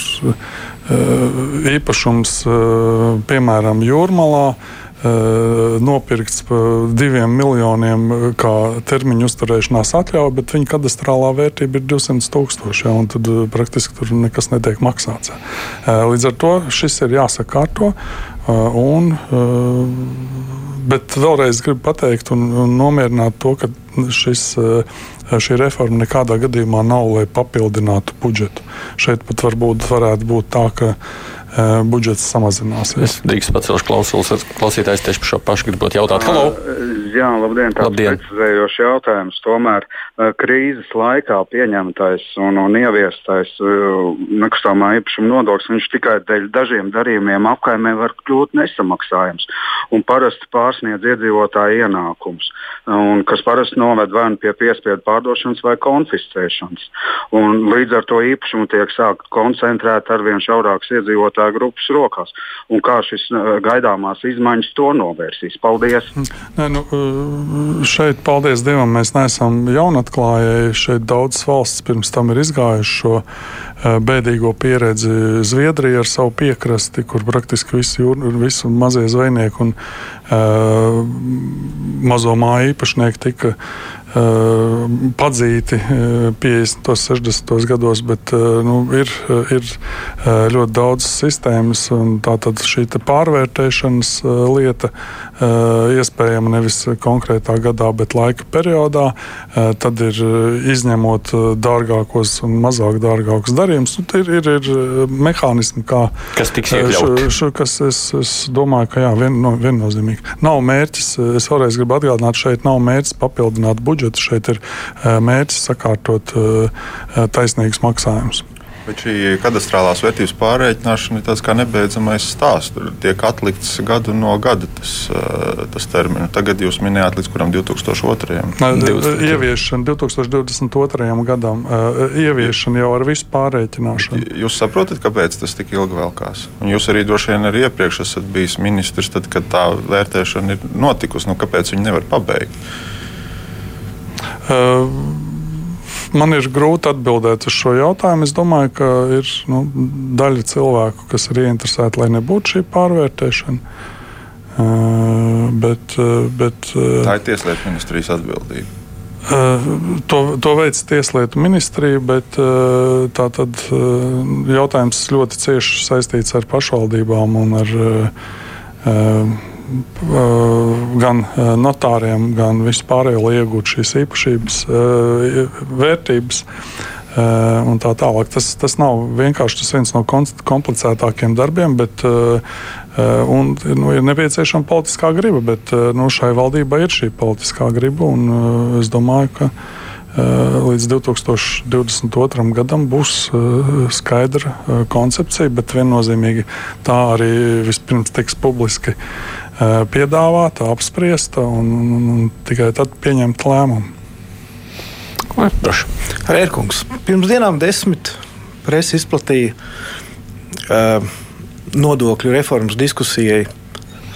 Eh, īpašums, eh, piemēram, Jūrmalā. Nopirkts par diviem miljoniem kā termiņu uzturēšanās atļauja, bet viņa kadastrālā vērtība ir 200 tūkstoši. Ja, tad praktiski tur nekas netiek maksāts. Līdz ar to šis ir jāsakārto. Un, bet vēlreiz gribu pateikt un, un nomierināt to, ka šis, šī reforma nekādā gadījumā nav, lai papildinātu budžetu. Šeit pat varbūt varētu būt tā, ka budžets samazināsies. Es drīkst pacelšu klausulas, klausītājs tieši par šo pašu gribot jautāt. Halo! Jā, labdien, tāds precizējošs jautājums. Tomēr krīzes laikā pieņemtais un, un ieviestais nekustamā īpašuma nodoklis, viņš tikai dēļ dažiem darījumiem apkaimē var kļūt nesamaksājams un parasti pārsniedz iedzīvotāju ienākums, un, kas parasti noved vai nu pie piespiedu pārdošanas vai konfiscēšanas. Un līdz ar to īpašumu tiek sākt koncentrēt ar vien šaurākas iedzīvotāju iedzīvotāju grupas rokās. Un kā šis gaidāmās izmaiņas to novērsīs? Paldies! Nē, nu, šeit, paldies Dievam, mēs neesam jaunatklājēji. Šeit daudzas valsts pirms tam ir izgājušas šo bēdīgo pieredzi. Zviedrija ar savu piekrasti, kur praktiski visi, jūr, visi mazie zvejnieki un uh, mazo māju īpašnieki tika padzīti 50. un 60. gados, bet uh, nu, ir, ir ļoti daudz sistēmas, un tā tad šī pārvērtēšanas lieta iespējama nevis konkrētā gadā, bet laika periodā. Tad ir izņemot dārgākos un mazāk dārgākus darījumus. Nu, ir, ir, ir mehānismi, kā, kas tiks iekļauts. Kas es, es domāju, ka jā, vien, no, viennozīmīgi. Nav mērķis, es vēlreiz gribu atgādināt, šeit nav mērķis papildināt budžetu, šeit ir mērķis sakārtot taisnīgus maksājumus. Bet šī kadastrālās vērtības pārreikināšana ir tāds kā nebeidzamais stāsts. Tur tiek atlikts gadu no gada tas, eh, tas termiņš. Tagad jūs minējāt, līdz kuram 2002. Ieviešana 2022. gadam. Eh, ieviešana jau ar visu pārreikināšanu. Jūs saprotat, kāpēc tas tik ilgi velkās? Un jūs arī droši vien arī iepriekš esat bijis ministrs, tad, kad tā vērtēšana ir notikusi. Nu, kāpēc viņi nevar pabeigt? Uh, Man ir grūti atbildēt uz šo jautājumu. Es domāju, ka ir nu, daļa cilvēku, kas ir ieinteresēti, lai nebūtu šī pārvērtēšana. Uh, bet, uh, bet, Tā ir Tieslietu ministrijas atbildība. To, to veids Tieslietu ministrija, bet tā tad jautājums ļoti cieši saistīts ar pašvaldībām un ar gan notāriem, gan vispārējo, lai iegūtu šīs īpašības, vērtības. Un tā tālāk. Tas, tas nav vienkārši tas viens no komplicētākiem darbiem, bet un, nu, ir nepieciešama politiskā griba. Bet nu, šai valdībai ir šī politiskā griba, un es domāju, ka līdz 2022. gadam būs skaidra koncepcija, bet viennozīmīgi tā arī vispirms tiks publiski piedāvāta, apspriesta un, un, un tikai tad pieņemt lēmumu. Rērkungs, pirms dienām desmit presa izplatīja uh, nodokļu reformas diskusijai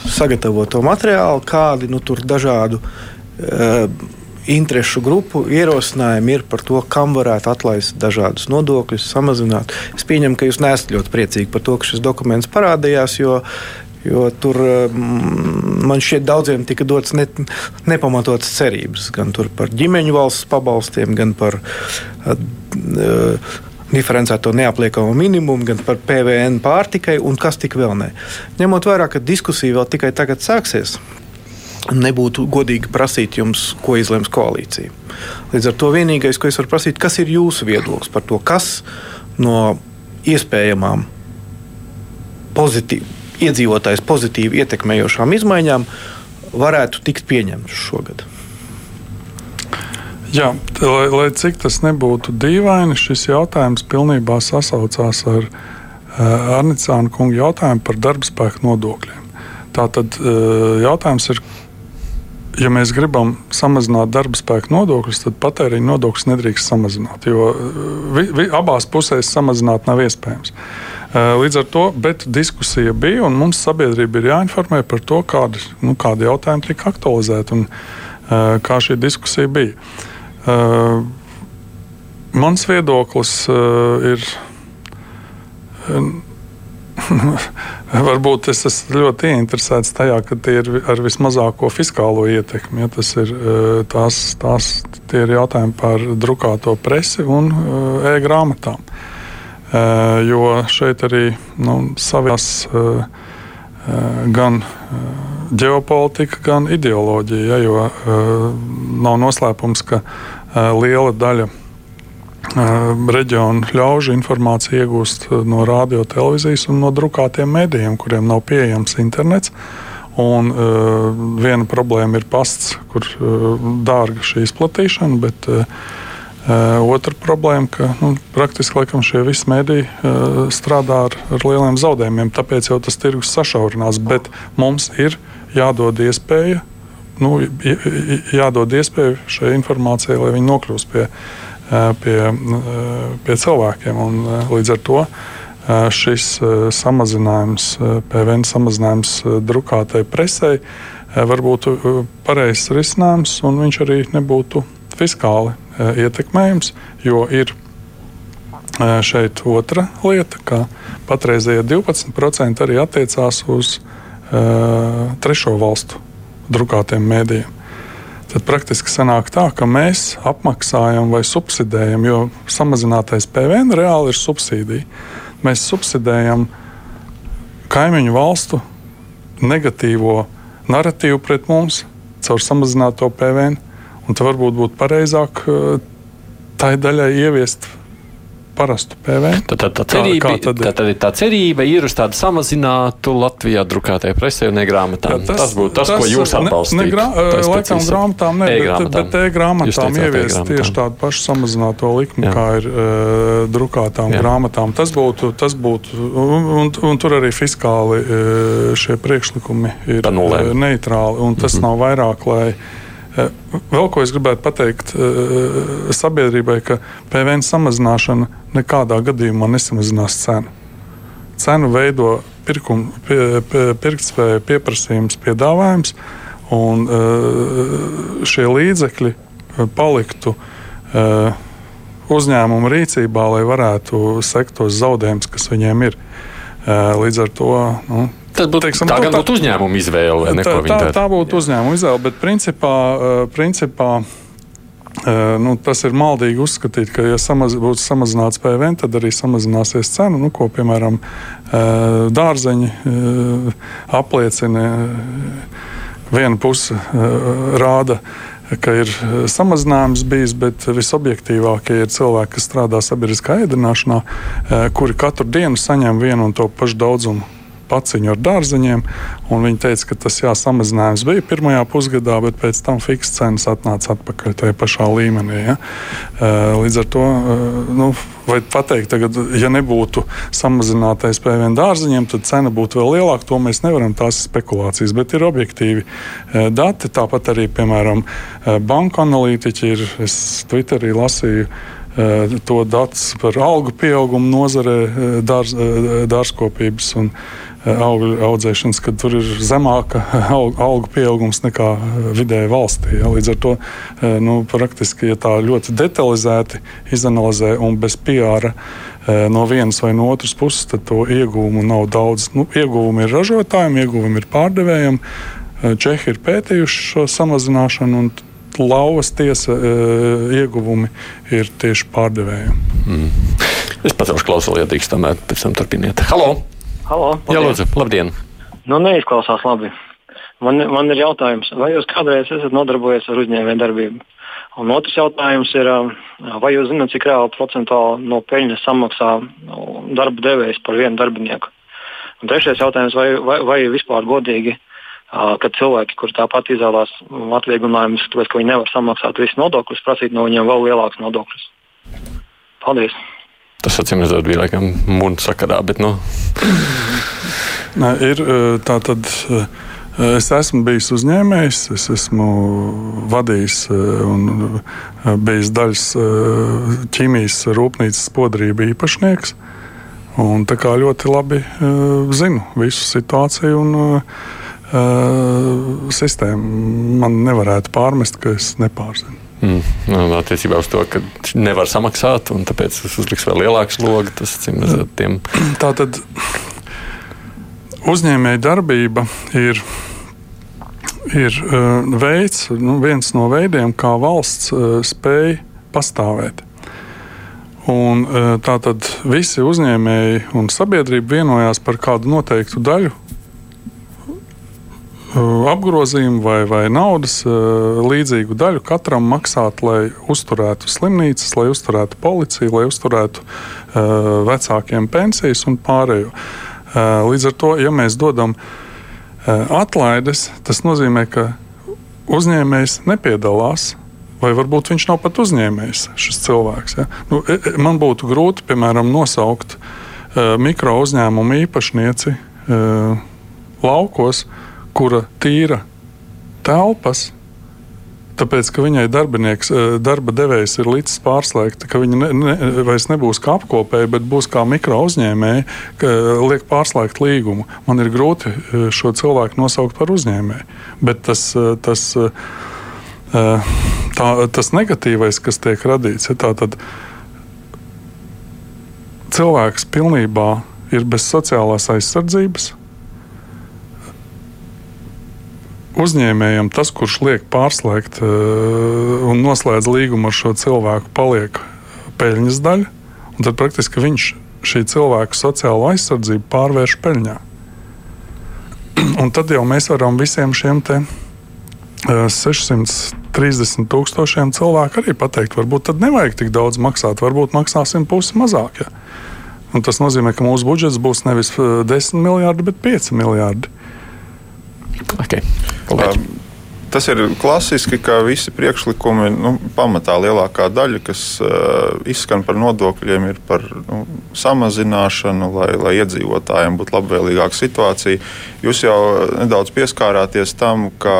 sagatavoto materiālu, kādi nu, tur dažādu uh, interešu grupu ierosinājumi ir par to, kam varētu atlaist dažādus nodokļus, samazināt. Es pieņemu, ka jūs neesat ļoti priecīgi par to, ka šis dokuments parādījās, jo, jo tur man šķiet daudziem tika dots ne, nepamatotas cerības gan par ģimeņu valsts pabalstiem, gan par uh, diferencēto neapliekamo minimumu, gan par PVN pārtikai un kas tik vēl ne. Ņemot vērā, ka diskusija vēl tikai tagad sāksies, nebūtu godīgi prasīt jums, ko izlems koalīcija. Līdz ar to vienīgais, ko es varu prasīt, kas ir jūsu viedoklis par to, kas no iespējamām pozitīvi, iedzīvotājs pozitīvi ietekmējošām izmaiņām varētu tikt pieņemts šogad. Jā, lai, lai cik tas nebūtu dīvaini, šis jautājums pilnībā sasaucās ar uh, Arnicānu kungu jautājumu par darbspēku nodokļiem. Tātad uh, jautājums ir, ja mēs gribam samazināt darba spēka nodokļus, tad patēriņa nodokļus nedrīkst samazināt. Jo uh, vi, vi, abās pusēs samazināt nav iespējams. Uh, līdz ar to diskusija bija, un mums sabiedrība ir jāinformē par to, kādi, nu, kādi jautājumi tika aktualizēti un uh, kā šī diskusija bija. Mans viedoklis ir Varbūt es esmu ļoti ieinteresēts tajā, ka tie ir ar vismazāko fiskālo ietekmi. Ja tas ir, tās, tās, tie ir jautājumi par drukāto presi un e-grāmatām. Eh, jo šeit arī nu, savās gan ģeopolitika, gan ideoloģija. Ja, jo nav noslēpums, ka liela daļa reģionu ļaužu informāciju iegūst no radio, televīzijas un no drukātiem medijiem, kuriem nav pieejams internets. Un, uh, viena problēma ir pasts, kur uh, dārga šī izplatīšana, bet uh, otra problēma, ka nu, praktiski laikam, šie visi mediji uh, strādā ar, ar lieliem zaudējumiem. Tāpēc jau tas tirgus sašaurinās. Bet mums ir jādod iespēja, nu, jādod iespēja šai informācijai, lai viņi nokļūst pie pie, pie cilvēkiem. Un, līdz ar to šis samazinājums, PVN samazinājums drukātai presē, varbūt pareizs risinājums, un viņš arī nebūtu fiskāli ietekmējams, jo ir šeit otra lieta, ka patreizējie 12% arī attiecās uz uh, trešo valstu drukātiem mēdījiem tad praktiski sanāk tā, ka mēs apmaksājam vai subsidējam, jo samazinātais PVN reāli ir subsīdija. Mēs subsidējam kaimiņu valstu negatīvo narratīvu pret mums caur samazināto PVN. Un tad varbūt būtu pareizāk eh, tai daļai ieviest parastu PVN. Tad, tad, tā, cerība, kā, kā tad, tad, tad tā cerība ir uz tādu samazinātu Latvijā drukātajā presē un e-grāmatām. Tas, tas būtu tas, tas, ko jūs atbalstāt. Ne, ne grā, laikam grāmatām ne, e bet, bet e-grāmatām ieviest e tieši tādu pašu samazināto likmi, Jā. kā ir uh, drukātām Jā. grāmatām. Tas būtu, tas būtu un, un, un tur arī fiskāli uh, šie priekšlikumi ir uh, neitrāli, un tas mm -hmm. nav vairāk, lai vēl ko es gribētu pateikt eh, sabiedrībai, ka PVN samazināšana nekādā gadījumā nesamazinās cenu. Cenu veido pirkum, pie, pie, pirktspēja, pieprasījums, piedāvājums, un eh, šie līdzekļi paliktu uzņēmumu rīcībā, lai varētu sekt tos zaudējumus, kas viņiem ir. Līdz ar to nu, Tas būtu, teiksim, tā gan būtu uzņēmuma izvēle. Tā, tā, tā būtu uzņēmuma izvēle, bet principā, uh, principā uh, nu, tas ir maldīgi uzskatīt, ka, ja samaz, būtu samazināts PVN, tad arī samazināsies cena, nu, ko piemēram uh, dārzeņi apliecina. Viena puse rāda, ka ir samazinājums bijis, bet visobjektīvākie ir cilvēki, kas strādā sabiedriskā ēdināšanā, kuri katru dienu saņem vienu un to pašu daudzumu paciņu ar dārzeņiem. Viņi teica, ka tas jā, samazinājums bija pirmajā pusgadā, bet pēc tam fiksētas cenas atnāca atpakaļ tajā pašā līmenī. Ja? Līdz ar to, nu, vai pateikt, tagad, ja nebūtu samazinātais PVN dārzeņiem, tad cena būtu vēl lielāka. To mēs nevaram, tās ir spekulācijas, bet ir objektīvi dati. Tāpat arī, piemēram, banka analītiķi ir, es Twitterī lasīju to datus par algu pieaugumu nozarē, dārz, dārzkopības un augļu audzēšanas, kad tur ir zemāka algu pieaugums nekā vidēji valstī. Ja? Līdz ar to nu, praktiski, ja tā ļoti detalizēti izanalizē un bez piāra no vienas vai no otras puses, tad to ieguvumu nav daudz. Nu, ieguvumi ir ražotājiem, ieguvumi ir pārdevējiem. Čehi ir pētījuši šo samazināšanu, un lauvas tiesa ieguvumi ir tieši pārdevējiem. Mm. Es pacelšu klausuli, ja drīkst, tomēr pēc tam turpiniet. Halo! Halo Jā, lūdzu, labdien! Nu, neizklausās labi. Man, man ir jautājums, vai jūs kādreiz esat nodarbojies ar uzņēmējdarbību? Un otrs jautājums ir, vai jūs zināt, cik reāli procentuāli no peļņas samaksā darba devējs par vienu darbinieku? Un trešais jautājums, vai, vai, vai vispār godīgi ka cilvēki, kuriem tāpat izvēlās atvieglojumus, tāpēc ka viņi nevar samaksāt visus nodokļus, prasīt no viņiem vēl lielākus nodokļus. Paldies! Tas acīm redzot, bija laikam mūža sakarā, bet. Nu. Nē, ir tā tad. Es esmu bijis uzņēmējs, es esmu vadījis un bijis daļas ķīmijas rūpnīcas podrība īpašnieks. Un tā kā ļoti labi zinu visu situāciju. Un, uh, sistēma man nevarētu pārmest, ka es nepārzinu. Mm. Attiecībā uz to, ka nevar samaksāt, un tāpēc tas uzliks vēl lielāku slogu. Tas, cim, tiem... Tā tad uzņēmēja darbība ir, ir uh, veids, nu, viens no veidiem, kā valsts uh, spēj pastāvēt. Un, uh, tātad visi uzņēmēji un sabiedrība vienojās par kādu noteiktu daļu apgrozījumu vai, vai naudas uh, līdzīgu daļu katram maksāt, lai uzturētu slimnīcas, lai uzturētu policiju, lai uzturētu uh, vecākiem pensijas un pārējo. Līdz ar to, ja mēs dodam atlaides, tas nozīmē, ka uzņēmējs nepiedalās. Vai varbūt viņš nav pat uzņēmējs, šis cilvēks. Ja? Nu, e, e, man būtu grūti, piemēram, nosaukt uh, mikro uzņēmumu īpašnieci uh, laukos, uh, kura tīra telpas, tāpēc, ka viņai darbinieks, eh, darba devējs ir līdz pārslēgta, ka viņa ne, ne, vairs nebūs kā apkopēja, bet būs kā mikro uzņēmēja, ka liek pārslēgt līgumu. Man ir grūti eh, šo cilvēku nosaukt par uzņēmēju. Bet tas, eh, tas, tā, tas negatīvais, kas tiek radīts, ir tāds cilvēks pilnībā ir bez sociālās aizsardzības uzņēmējam tas, kurš liek pārslēgt uh, un noslēdz līgumu ar šo cilvēku, paliek peļņas daļa. Tad praktiski viņš šī cilvēka sociālo aizsardzību pārvērš peļņā. Un tad jau mēs varam visiem šiem te, uh, 630 tūkstošiem cilvēku arī pateikt, varbūt tad nevajag tik daudz maksāt, varbūt maksāsim pusi mazāk. Ja? Un tas nozīmē, ka mūsu budžets būs nevis 10 miljardi, bet 5 miljardi. Okay. Kolēģi. Tas ir klasiski, ka visi priekšlikumi, nu, pamatā lielākā daļa, kas uh, izskan par nodokļiem, ir par nu, samazināšanu, lai, lai iedzīvotājiem būtu labvēlīgāka situācija. Jūs jau nedaudz pieskārāties tam, ka,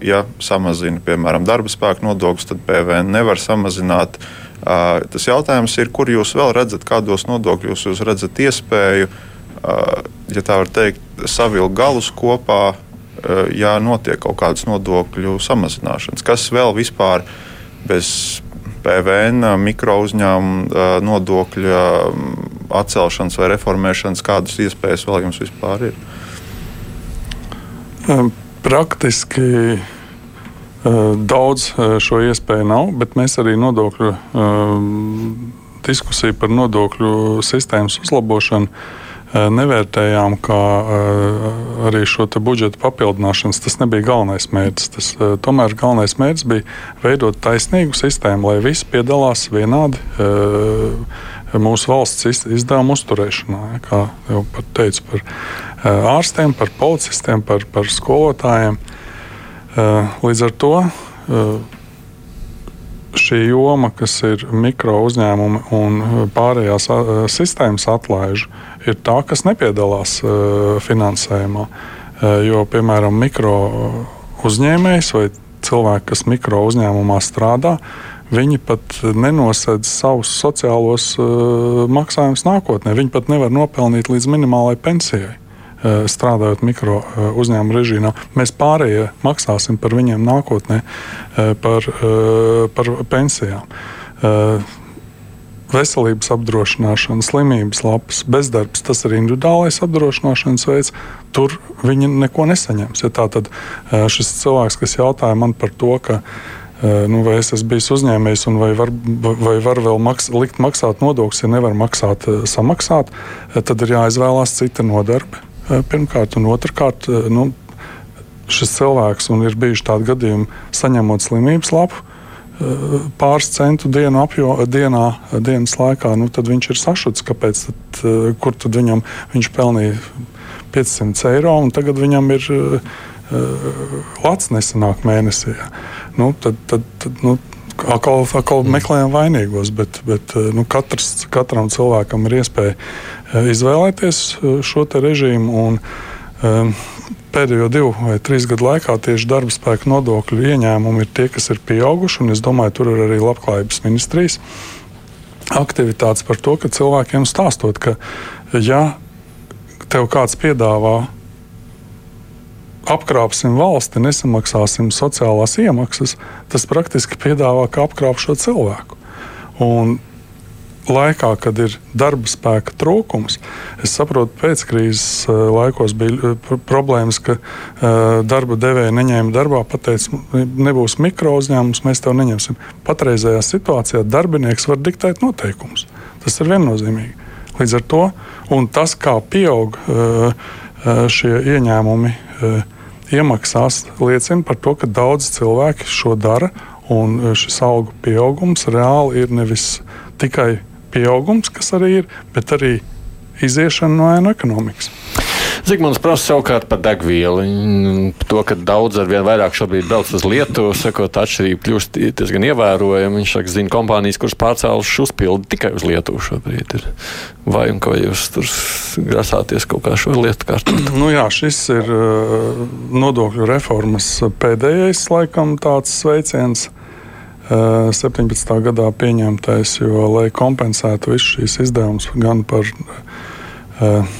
ja samazina, piemēram, darba spēku nodokļus, tad PVN nevar samazināt. Uh, tas jautājums ir, kur jūs vēl redzat, kādos nodokļos jūs redzat iespēju, uh, ja tā var teikt, savilkt galus kopā ja notiek kaut kādas nodokļu samazināšanas. Kas vēl vispār bez PVN, mikro uzņēmumu eh, nodokļa mm, atcelšanas vai reformēšanas, kādas iespējas vēl jums vispār ir? Praktiski daudz šo iespēju nav, bet mēs arī nodokļu diskusiju par nodokļu sistēmas uzlabošanu nevērtējām, kā arī šo budžeta papildināšanas. Tas nebija galvenais mērķis. Tas, tomēr galvenais mērķis bija veidot taisnīgu sistēmu, lai visi piedalās vienādi mūsu valsts izdevumu uzturēšanā. Kā jau teicu, par ārstiem, par policistiem, par, par skolotājiem. Līdz ar to šī joma, kas ir mikro uzņēmumi un pārējās sistēmas atlaižu, ir tā, kas nepiedalās uh, finansējumā. Uh, jo, piemēram, mikro uzņēmējs vai cilvēki, kas mikro uzņēmumā strādā, viņi pat nenosedz savus sociālos uh, maksājumus nākotnē. Viņi pat nevar nopelnīt līdz minimālajai pensijai. Strādājot mikro uzņēmuma režīmā, mēs pārējie maksāsim par viņiem nākotnē, par, par pensijām veselības apdrošināšana, slimības lapas, bezdarbs, tas ir individuālais apdrošināšanas veids. Tur viņi neko nesaņems. Ja tā tad šis cilvēks, kas jautāja man par to, ka nu, vai es esmu bijis uzņēmējs un vai var, vai var vēl maks, likt maksāt nodokļus, ja nevar maksāt, samaksāt, tad ir jāizvēlās cita nodarbe. Pirmkārt, un otrkārt, nu, šis cilvēks, un ir bijuši tādi gadījumi, saņemot slimības lapu, pāris centu dienu apjo, dienā, dienas laikā, nu, tad viņš ir sašuts. Kāpēc? Tad, eh, kur tad viņam viņš pelnīja 500 eiro un tagad viņam ir uh, lats nesanāk mēnesī? Nu, tad, tad, tad, nu, Atkal, atkal meklējam vainīgos, bet, bet nu, katrs, katram cilvēkam ir iespēja izvēlēties šo režīmu. Un, um, pēdējo divu vai trīs gadu laikā tieši darba spēka nodokļu ieņēmumi ir tie, kas ir pieauguši. Es domāju, tur ir arī labklājības ministrijas aktivitātes par to, ka cilvēkiem stāstot, ka ja tev kāds piedāvā apkrāpsim valsti, nesamaksāsim sociālās iemaksas, tas praktiski piedāvā, kā apkrāpt šo cilvēku. Un laikā, kad ir darba spēka trūkums, es saprotu, pēckrīzes eh, laikos bija eh, problēmas, ka uh, darba devēja neņēma darbā, pateica, nebūs mikro uzņēmums, mēs tev neņemsim. Patreizējā situācijā darbinieks var diktēt noteikumus. Tas ir viennozīmīgi. Līdz ar to tas, kā pieaug šie ieņēmumi, iemaksās, liecina par to, ka daudz cilvēki šo dara. Un šis algu pieaugums reāli ir nevis tikai pieaugums, kas arī ir, bet arī iziešana no ēnu ekonomikas. Zigmunds prasa savukārt par degvielu. To, ka daudz ar vien vairāk šobrīd brauc uz Lietuvu, sakot, atšķirība kļūst diezgan ievērojama. Viņš saka, zina kompānijas, kuras pārcēlušas uzpildi tikai uz Lietuvu šobrīd. Ir. Vai un kā jūs tur grasāties kaut kā šo lietu kārtot? Nu jā, šis ir uh, nodokļu reformas pēdējais laikam tāds sveiciens. 17. gadā pieņemtais, jo, lai kompensētu visus šīs izdevumus gan par uh,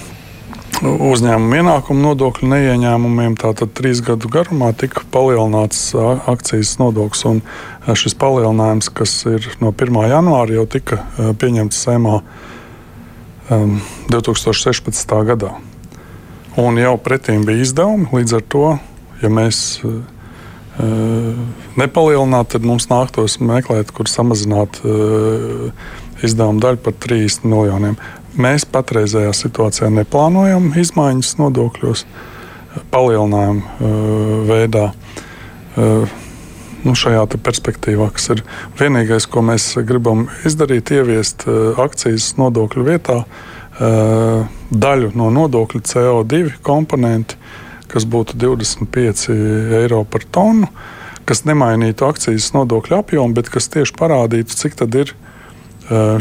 uzņēmumu ienākumu nodokļu neieņēmumiem, tātad trīs gadu garumā tika palielināts akcijas nodoklis. Šis palielinājums, kas ir no 1. janvāra, jau tika pieņemts Sēmā um, 2016. gadā. Un jau pretīm bija izdevumi, līdz ar to, ja mēs uh, nepalielināt, tad mums nāktos meklēt, kur samazināt izdevumu daļu par 30 miljoniem. Mēs patreizējā situācijā neplānojam izmaiņas nodokļos, palielinājumu veidā. Nu, šajā perspektīvā, kas ir vienīgais, ko mēs gribam izdarīt, ieviest akcijas nodokļu vietā daļu no nodokļu CO2 komponentu kas būtu 25 eiro par tonu, kas nemainītu akcijas nodokļu apjomu, bet kas tieši parādītu, cik tad ir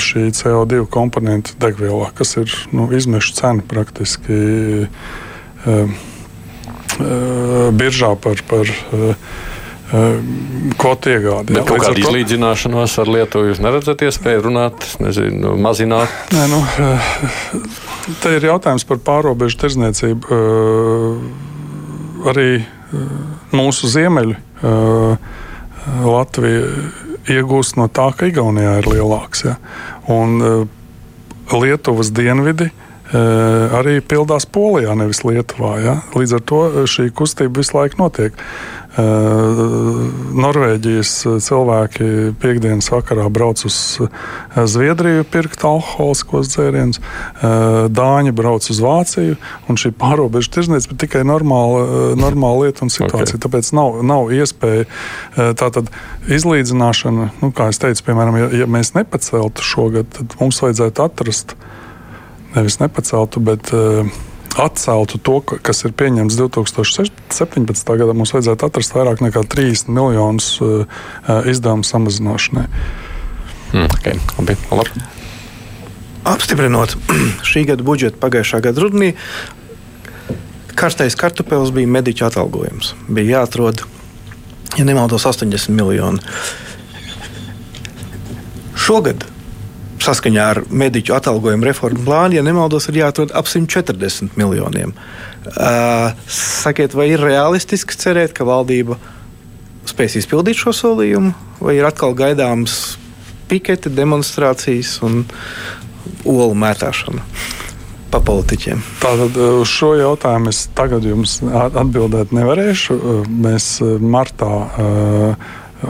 šī CO2 komponenta degvielā, kas ir nu, izmešu cena praktiski biržā par. par kvotu iegādi. Bet kāda izlīdzināšanās ar Lietuvu jūs neredzat iespēju runāt, nezinu, mazināt? Nē, nu, te ir jautājums par pārobežu tirzniecību arī eh, mūsu ziemeļi eh, Latvija iegūst no tā, ka Igaunijā ir lielāks. Ja? Un eh, Lietuvas dienvidi arī pildās Polijā, nevis Lietuvā. Ja? Līdz ar to šī kustība visu laiku notiek. Norvēģijas cilvēki piekdienas vakarā brauc uz Zviedriju, pirkt alkoholiskos dzērienus, Dāņi brauc uz Vāciju, un šī pārobežu tirzniecība ir tikai normāla, normāla lieta un situācija. Okay. Tāpēc nav, nav iespēja tātad izlīdzināšana, nu, kā es teicu, piemēram, ja, ja mēs nepaceltu šogad, tad mums vajadzētu atrast, nevis nepaceltu, bet uh, atceltu to, kas ir pieņemts 2017. gadā, mums vajadzētu atrast vairāk nekā 30 miljonus uh, izdevumu samazināšanai. Mm, okay. Labi, labi. Apstiprinot šī gada budžetu pagājušā gada rudenī, karstais kartupēlis bija mediķu atalgojums. Bija jāatrod, ja nemaldos, 80 miljoni. Šogad saskaņā ar mediķu atalgojumu reformu plānu, ja nemaldos, ir jāatrod ap 140 miljoniem. Uh, sakiet, vai ir realistiski cerēt, ka valdība spēs izpildīt šo solījumu, vai ir atkal gaidāms piketi, demonstrācijas un olu mētāšana? pa politiķiem? Tātad uz šo jautājumu es tagad jums atbildēt nevarēšu. Mēs martā uh,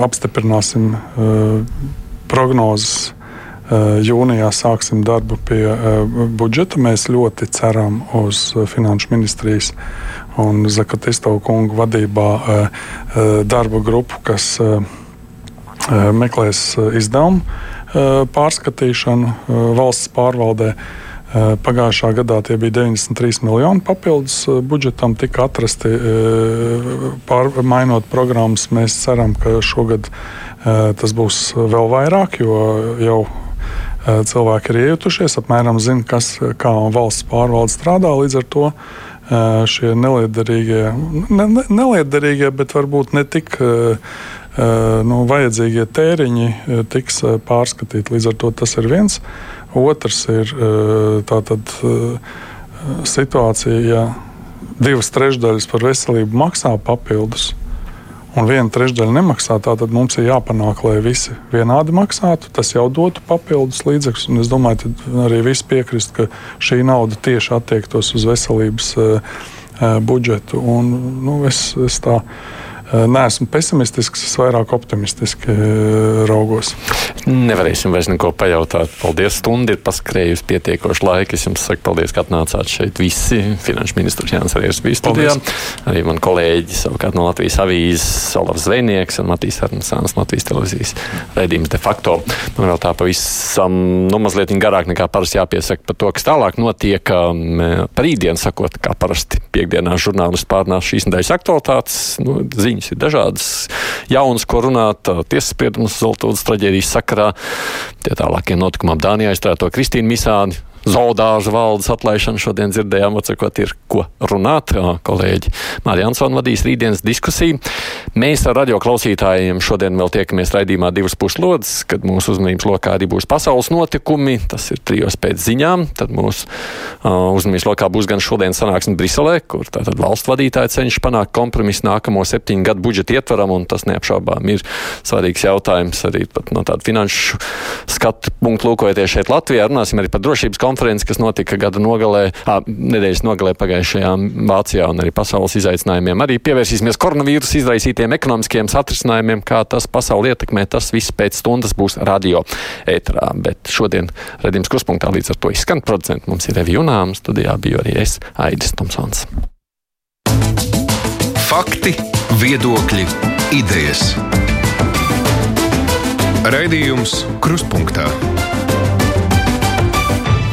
apstiprināsim uh, prognozes jūnijā sāksim darbu pie eh, budžeta. Mēs ļoti ceram uz eh, Finanšu ministrijas un Zakatisto kungu vadībā darba grupu, kas meklēs izdevumu pārskatīšanu valsts pārvaldē. Pagājušā gadā tie bija 93 miljoni papildus budžetam, tika atrasti pārmainot programmas. Mēs ceram, ka šogad tas būs vēl vairāk, jo jau Eh, cilvēki ir iejutušies, apmēram zina, kas, kā valsts pārvalde strādā. Līdz ar to eh, šie neliederīgie, ne, ne, neliederīgie bet varbūt ne tik eh, nu, vajadzīgie tēriņi tiks pārskatīti. Līdz ar to tas ir viens. Otrs ir tātad situācija, ja divas trešdaļas par veselību maksā papildus un viena trešdaļa nemaksā, tad mums ir jāpanāk, lai visi vienādi maksātu. Tas jau dotu papildus līdzekļus. Es domāju, ka arī visi piekrist, ka šī nauda tieši attiektos uz veselības uh, budžetu. Un, nu, es, es tā, uh, neesmu pesimistisks, es vairāk optimistiski raugos. Nevarēsim vairs neko pajautāt. Paldies, stunda ir paskrējusi pietiekoši laika. Es jums saku paldies, ka atnācāt šeit visi. Finanšu ministrs Jānis Riegs bija studijā. Arī man kolēģi savukārt no Latvijas avīzes Olavs Zvejnieks un Matīs Arnsāns Latvijas televīzijas raidījums de facto. Man vēl tā pavisam, nu, mazliet garāk nekā parasti jāpiesaka par to, kas tālāk notiek. Par rītdienu sakot, kā parasti piekdienās žurnālisti pārnās šīs nedēļas aktualitātes, nu, ziņas Viņas ir dažādas, jaunas, ko runāt. Tiesas spriedums Zeltūdas traģēdijas sakarā, tie tālākie notikumi Dānijā aizstāto Kristīnu Misāni zoodāžu valdes atlaišanu šodien dzirdējām, atsakot, ir ko runāt. Kolēģi Mārija Ansona vadīs rītdienas diskusiju. Mēs ar radio klausītājiem šodien vēl tiekamies raidījumā divas puslodes, kad mūsu uzmanības lokā arī būs pasaules notikumi. Tas ir trijos pēc ziņām. Tad mūsu uh, uzmanības lokā būs gan šodien sanāksme Briselē, kur tātad valsts vadītāji cenšas panākt kompromisu nākamo septiņu gadu budžeta ietvaram, un tas neapšaubām ir svarīgs jautājums arī no tāda finanšu skatu punktu lūkojoties šeit Latvijā. Runāsim arī par drošības konferenci konferenci, kas notika gada nogalē, ā, nedēļas nogalē pagājušajā Vācijā un arī pasaules izaicinājumiem. Arī pievērsīsimies koronavīrusa izraisītiem ekonomiskiem satrisinājumiem, kā tas pasauli ietekmē. Tas viss pēc stundas būs radio ētrā. Bet šodien redzījums kruspunktā līdz ar to izskan producents. Mums ir Evi Junām, studijā biju arī es, Aidis Tomsons. Fakti, viedokļi, idejas. Raidījums Kruspunkta